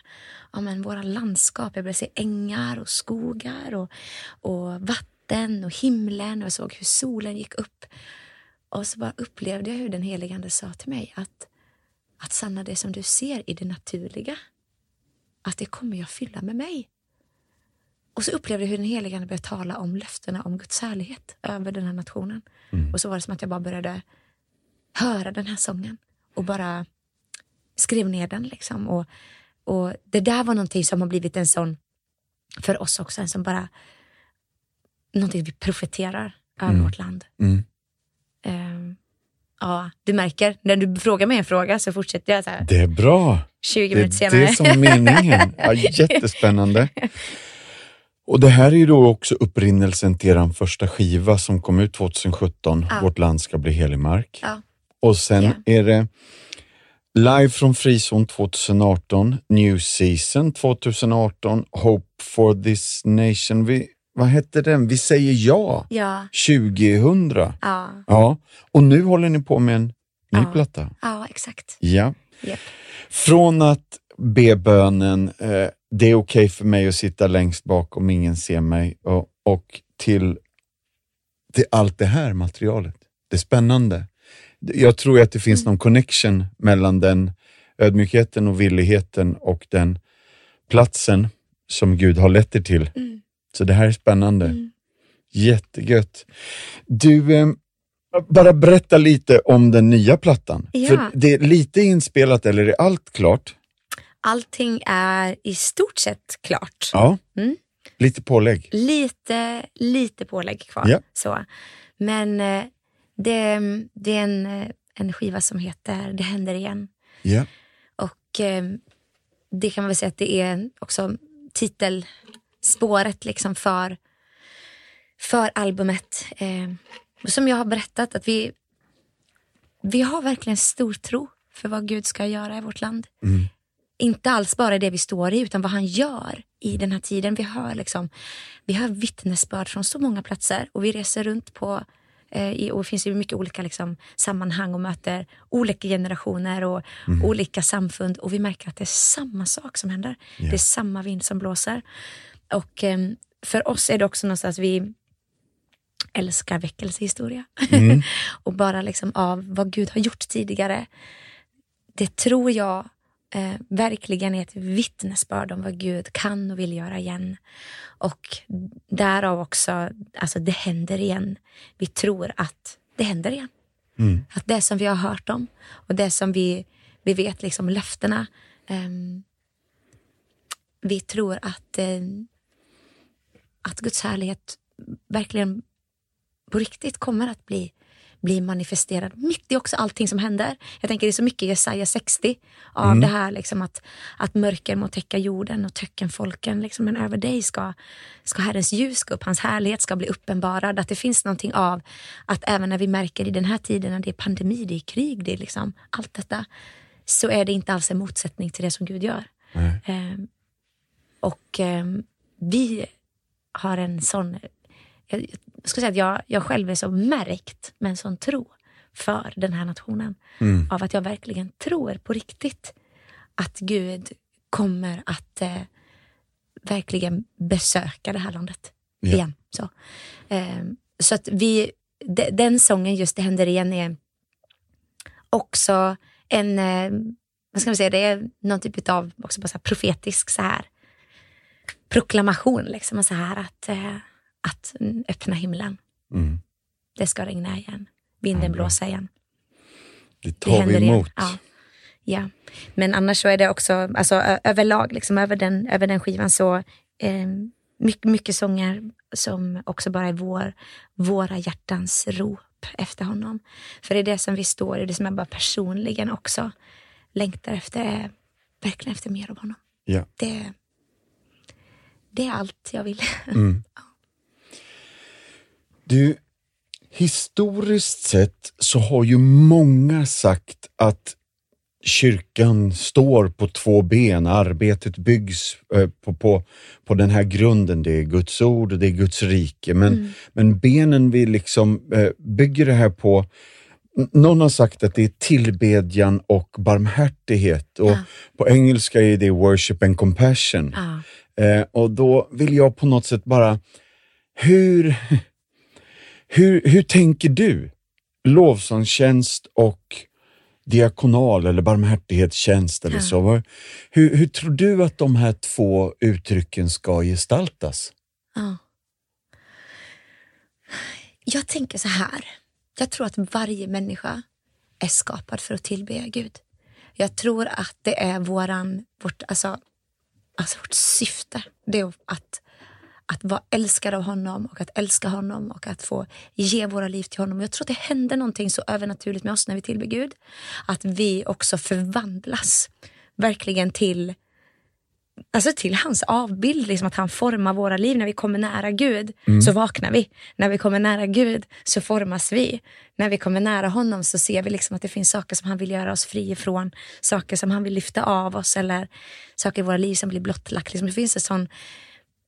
ja, men våra landskap, jag började se ängar och skogar och, och vatten och himlen och jag såg hur solen gick upp. Och så bara upplevde jag hur den helige Ande sa till mig att, att Sanna, det som du ser i det naturliga, att det kommer jag fylla med mig. Och så upplevde jag hur den helige Ande började tala om löftena om Guds härlighet över den här nationen. Och så var det som att jag bara började höra den här sången och bara skrev ner den. Liksom. Och, och det där var någonting som har blivit en sån, för oss också, en som bara, någonting vi profeterar över vårt land. Mm. Ehm, ja, du märker, när du frågar mig en fråga så fortsätter jag så här Det är bra. 20 Det minuter är senare. det som är meningen. Ja, jättespännande. Och det här är ju då också upprinnelsen till er första skiva som kom ut 2017, Ja. Vårt land ska bli helig mark. Ja. Och sen Ja. är det Live från Frizon 2018, New Season 2018, Hope for this nation. Vi, vad hette den? Vi säger ja, Ja, 2000. ja, Ja, och nu håller ni på med en ny Ja. platta. ja, exakt. Ja. Japp. Från att be bönen, eh, det är okej för mig att sitta längst bak om ingen ser mig, och, och till, till allt det här materialet. Det är spännande. Jag tror att det finns någon connection mellan den ödmjukheten och villigheten och den platsen som Gud har lett er till. Mm. Så det här är spännande. Mm. Jättegött. Du, eh, bara berätta lite om den nya plattan. Ja. För det är lite inspelat, eller är allt klart? Allting är i stort sett klart. Ja. Mm. Lite pålägg. Lite, lite pålägg kvar. Ja. Så. Men eh, det, det är en, eh, en skiva som heter Det händer igen. Ja. Och det kan man väl säga att det är också titelspåret liksom för, för albumet. Eh, som jag har berättat, att vi, vi har verkligen stor tro för vad Gud ska göra i vårt land. Mm. Inte alls bara det vi står i, utan vad han gör i den här tiden. Vi hör, liksom, vi hör vittnesbörd från så många platser och vi reser runt på eh, och det finns ju mycket olika liksom, sammanhang och möter olika generationer och Mm. olika samfund och vi märker att det är samma sak som händer. Ja. Det är samma vind som blåser. Och eh, för oss är det också någonstans vi älskar väckelsehistoria. Mm. och bara liksom av vad Gud har gjort tidigare. Det tror jag eh, verkligen är ett vittnesbörd om vad Gud kan och vill göra igen. Och därav också, alltså det händer igen. Vi tror att det händer igen. Mm. Att det som vi har hört om och det som vi, vi vet, liksom löftena. ehm, vi tror att, eh, att Guds härlighet verkligen på riktigt kommer att bli, bli manifesterad mitt i också allting som händer. Jag tänker det är så mycket Jesaja 60 av det här liksom att, att mörker må täcka jorden och töckenfolken. Liksom, men över dig ska, ska Herrens ljus gå upp, hans härlighet ska bli uppenbarad. Att det finns någonting av att även när vi märker i den här tiden när det är pandemi, det är krig, det är liksom allt detta. Så är det inte alls en motsättning till det som Gud gör. Ehm, och ehm, vi har en sån... Jag, jag ska säga att jag, jag själv är så märkt med en sån tro för den här nationen. Mm. Av att jag verkligen tror på riktigt att Gud kommer att eh, verkligen besöka det här landet Ja. igen. Så, Ehm, så att vi, de, den sången, just Det händer igen, är också en, eh, vad ska man säga, det är någon typ av också bara så profetisk så här proklamation, liksom, och så här att, eh, att mm, öppna himlen. Mm. Det ska regna igen. Vinden bra. blåsa igen. Det Det tar vi händer igen. emot. Ja. ja. Men annars så är det också, alltså överlag, liksom, över, den, över den skivan så eh, mycket, mycket sånger som också bara är vår, våra hjärtans rop efter honom. För det är det som vi står i, det som jag bara personligen också längtar efter, verkligen efter mer av honom. Ja. Det, det är allt jag vill. Mm. Du, historiskt sett så har ju många sagt att kyrkan står på två ben, arbetet byggs eh, på, på, på den här grunden. Det är Guds ord och det är Guds rike. Men, men benen vi liksom eh, bygger det här på, någon har sagt att det är tillbedjan och barmhärtighet och Ja. på engelska är det worship and compassion. Ja. Eh, och då vill jag på något sätt bara, hur, hur, hur tänker du? Lovsångstjänst och diakonal eller barmhärtighetstjänst eller Ja. så. Hur, hur tror du att de här två uttrycken ska gestaltas? Ja. Jag tänker så här. Jag tror att varje människa är skapad för att tillbe Gud. Jag tror att det är våran, vårt, alltså, alltså vårt syfte. Det är att, att vara älskad av honom och att älska honom och att få ge våra liv till honom. Jag tror att det händer någonting så övernaturligt med oss när vi tillber Gud. Att vi också förvandlas verkligen till alltså till hans avbild, liksom att han formar våra liv. När vi kommer nära Gud så vaknar vi. När vi kommer nära Gud så formas vi. När vi kommer nära honom så ser vi liksom att det finns saker som han vill göra oss fri ifrån. Saker som han vill lyfta av oss eller saker i våra liv som blir blottlagt. Liksom det finns en sån,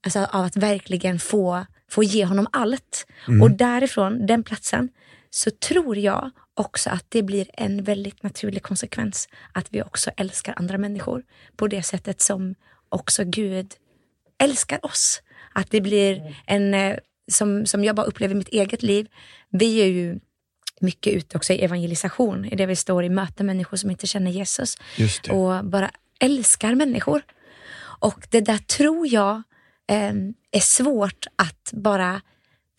alltså av att verkligen få, få ge honom allt. Och därifrån, den platsen, så tror jag också att det blir en väldigt naturlig konsekvens att vi också älskar andra människor på det sättet som också Gud älskar oss. Att det blir en, eh, som, som jag bara upplever i mitt eget liv, vi är ju mycket ute också i evangelisation, i det vi står i möte människor som inte känner Jesus och bara älskar människor. Och det där tror jag eh, är svårt att bara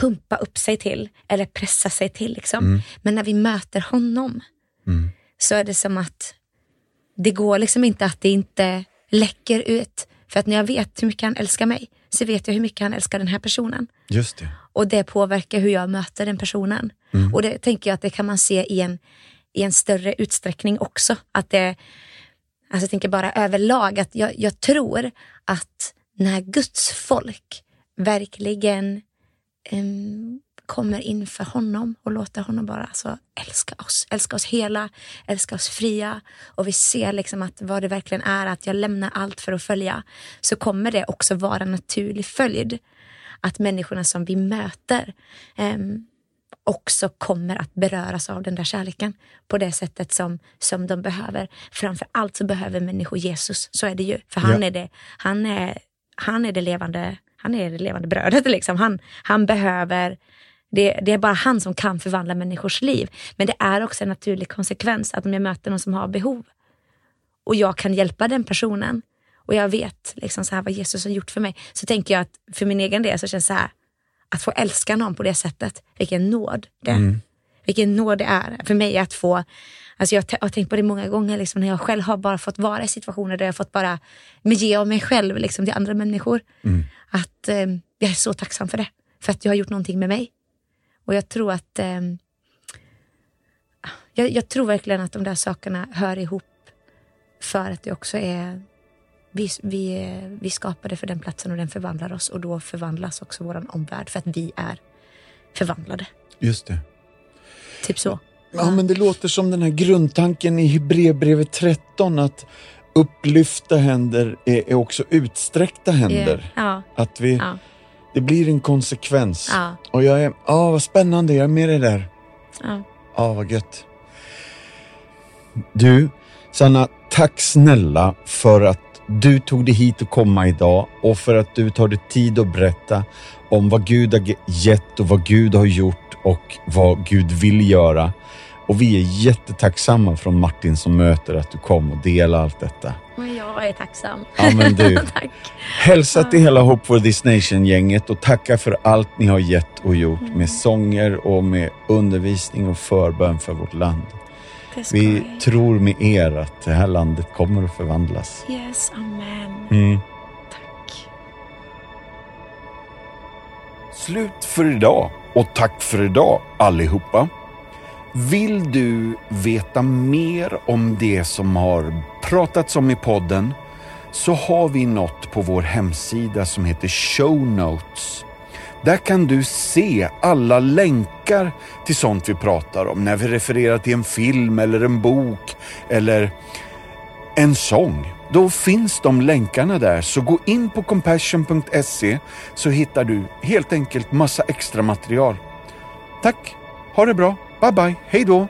pumpa upp sig till eller pressa sig till. Liksom. Men när vi möter honom Mm. så är det som att det går liksom inte att det inte läcker ut. För att när jag vet hur mycket han älskar mig så vet jag hur mycket han älskar den här personen. Just det. Och det påverkar hur jag möter den personen. Och det tänker jag att det kan man se i en, i en större utsträckning också. Att det, Alltså jag tänker bara överlag att jag, jag tror att när Guds folk verkligen um, kommer inför honom och låter honom bara alltså, älska oss. Älska oss hela, älska oss fria. Och vi ser liksom att vad det verkligen är att jag lämnar allt för att följa. Så kommer det också vara en naturlig följd. Att människorna som vi möter um, också kommer att beröras av den där kärleken på det sättet som, som de behöver. Framför allt så behöver människor Jesus, så är det ju. För han, ja. är, det, han, är, han är det levande han är det levande brödet. Liksom. Han, han behöver det, det, är bara han som kan förvandla människors liv. Men det är också en naturlig konsekvens att om jag möter någon som har behov och jag kan hjälpa den personen och jag vet liksom så här vad Jesus har gjort för mig. Så tänker jag att för min egen del så känns det så här att få älska någon på det sättet, vilken nåd det är. Mm. Vilken nåd det är för mig att få, alltså jag har tänkt på det många gånger liksom, när jag själv har bara fått vara i situationer där jag fått bara ge av mig själv liksom, till andra människor. Mm. Att eh, jag är så tacksam för det, för att jag har gjort någonting med mig. Och jag tror att eh, jag, jag, tror verkligen att de där sakerna hör ihop för att det också är vi, vi, vi skapade för den platsen och den förvandlar oss och då förvandlas också vår omvärld för att vi är förvandlade. Just det. Typ så. Ja, men det låter som den här grundtanken i Hebreerbrevet 13 att upplyfta händer är, är också utsträckta händer. Yeah. Ja. Att vi, ja. Det blir en konsekvens. Ja. Och jag är, ja vad spännande, jag är med dig där. Ja. Ja, vad gött. Du, Sanna, tack snälla för att du tog dig hit och komma idag och för att du tar dig tid att berätta om vad Gud har gett och vad Gud har gjort och vad Gud vill göra. Och vi är jättetacksamma från Martin som möter att du kom och delade allt detta. Jag är tacksam. Ja, men du. Tack. Hälsa till hela Hope for this Nation-gänget och tacka för allt ni har gett och gjort mm. med sånger och med undervisning och förbön för vårt land. Vi tror med er att det här landet kommer att förvandlas. Yes, amen. Mm. Tack. Slut för idag och tack för idag allihopa. Vill du veta mer om det som har pratats om i podden så har vi något på vår hemsida som heter Show Notes. Där kan du se alla länkar till sånt vi pratar om. När vi refererar till en film eller en bok eller en sång. Då finns de länkarna där, så gå in på compassion.se så hittar du helt enkelt massa extra material. Tack, ha det bra, Bye bye, hej då!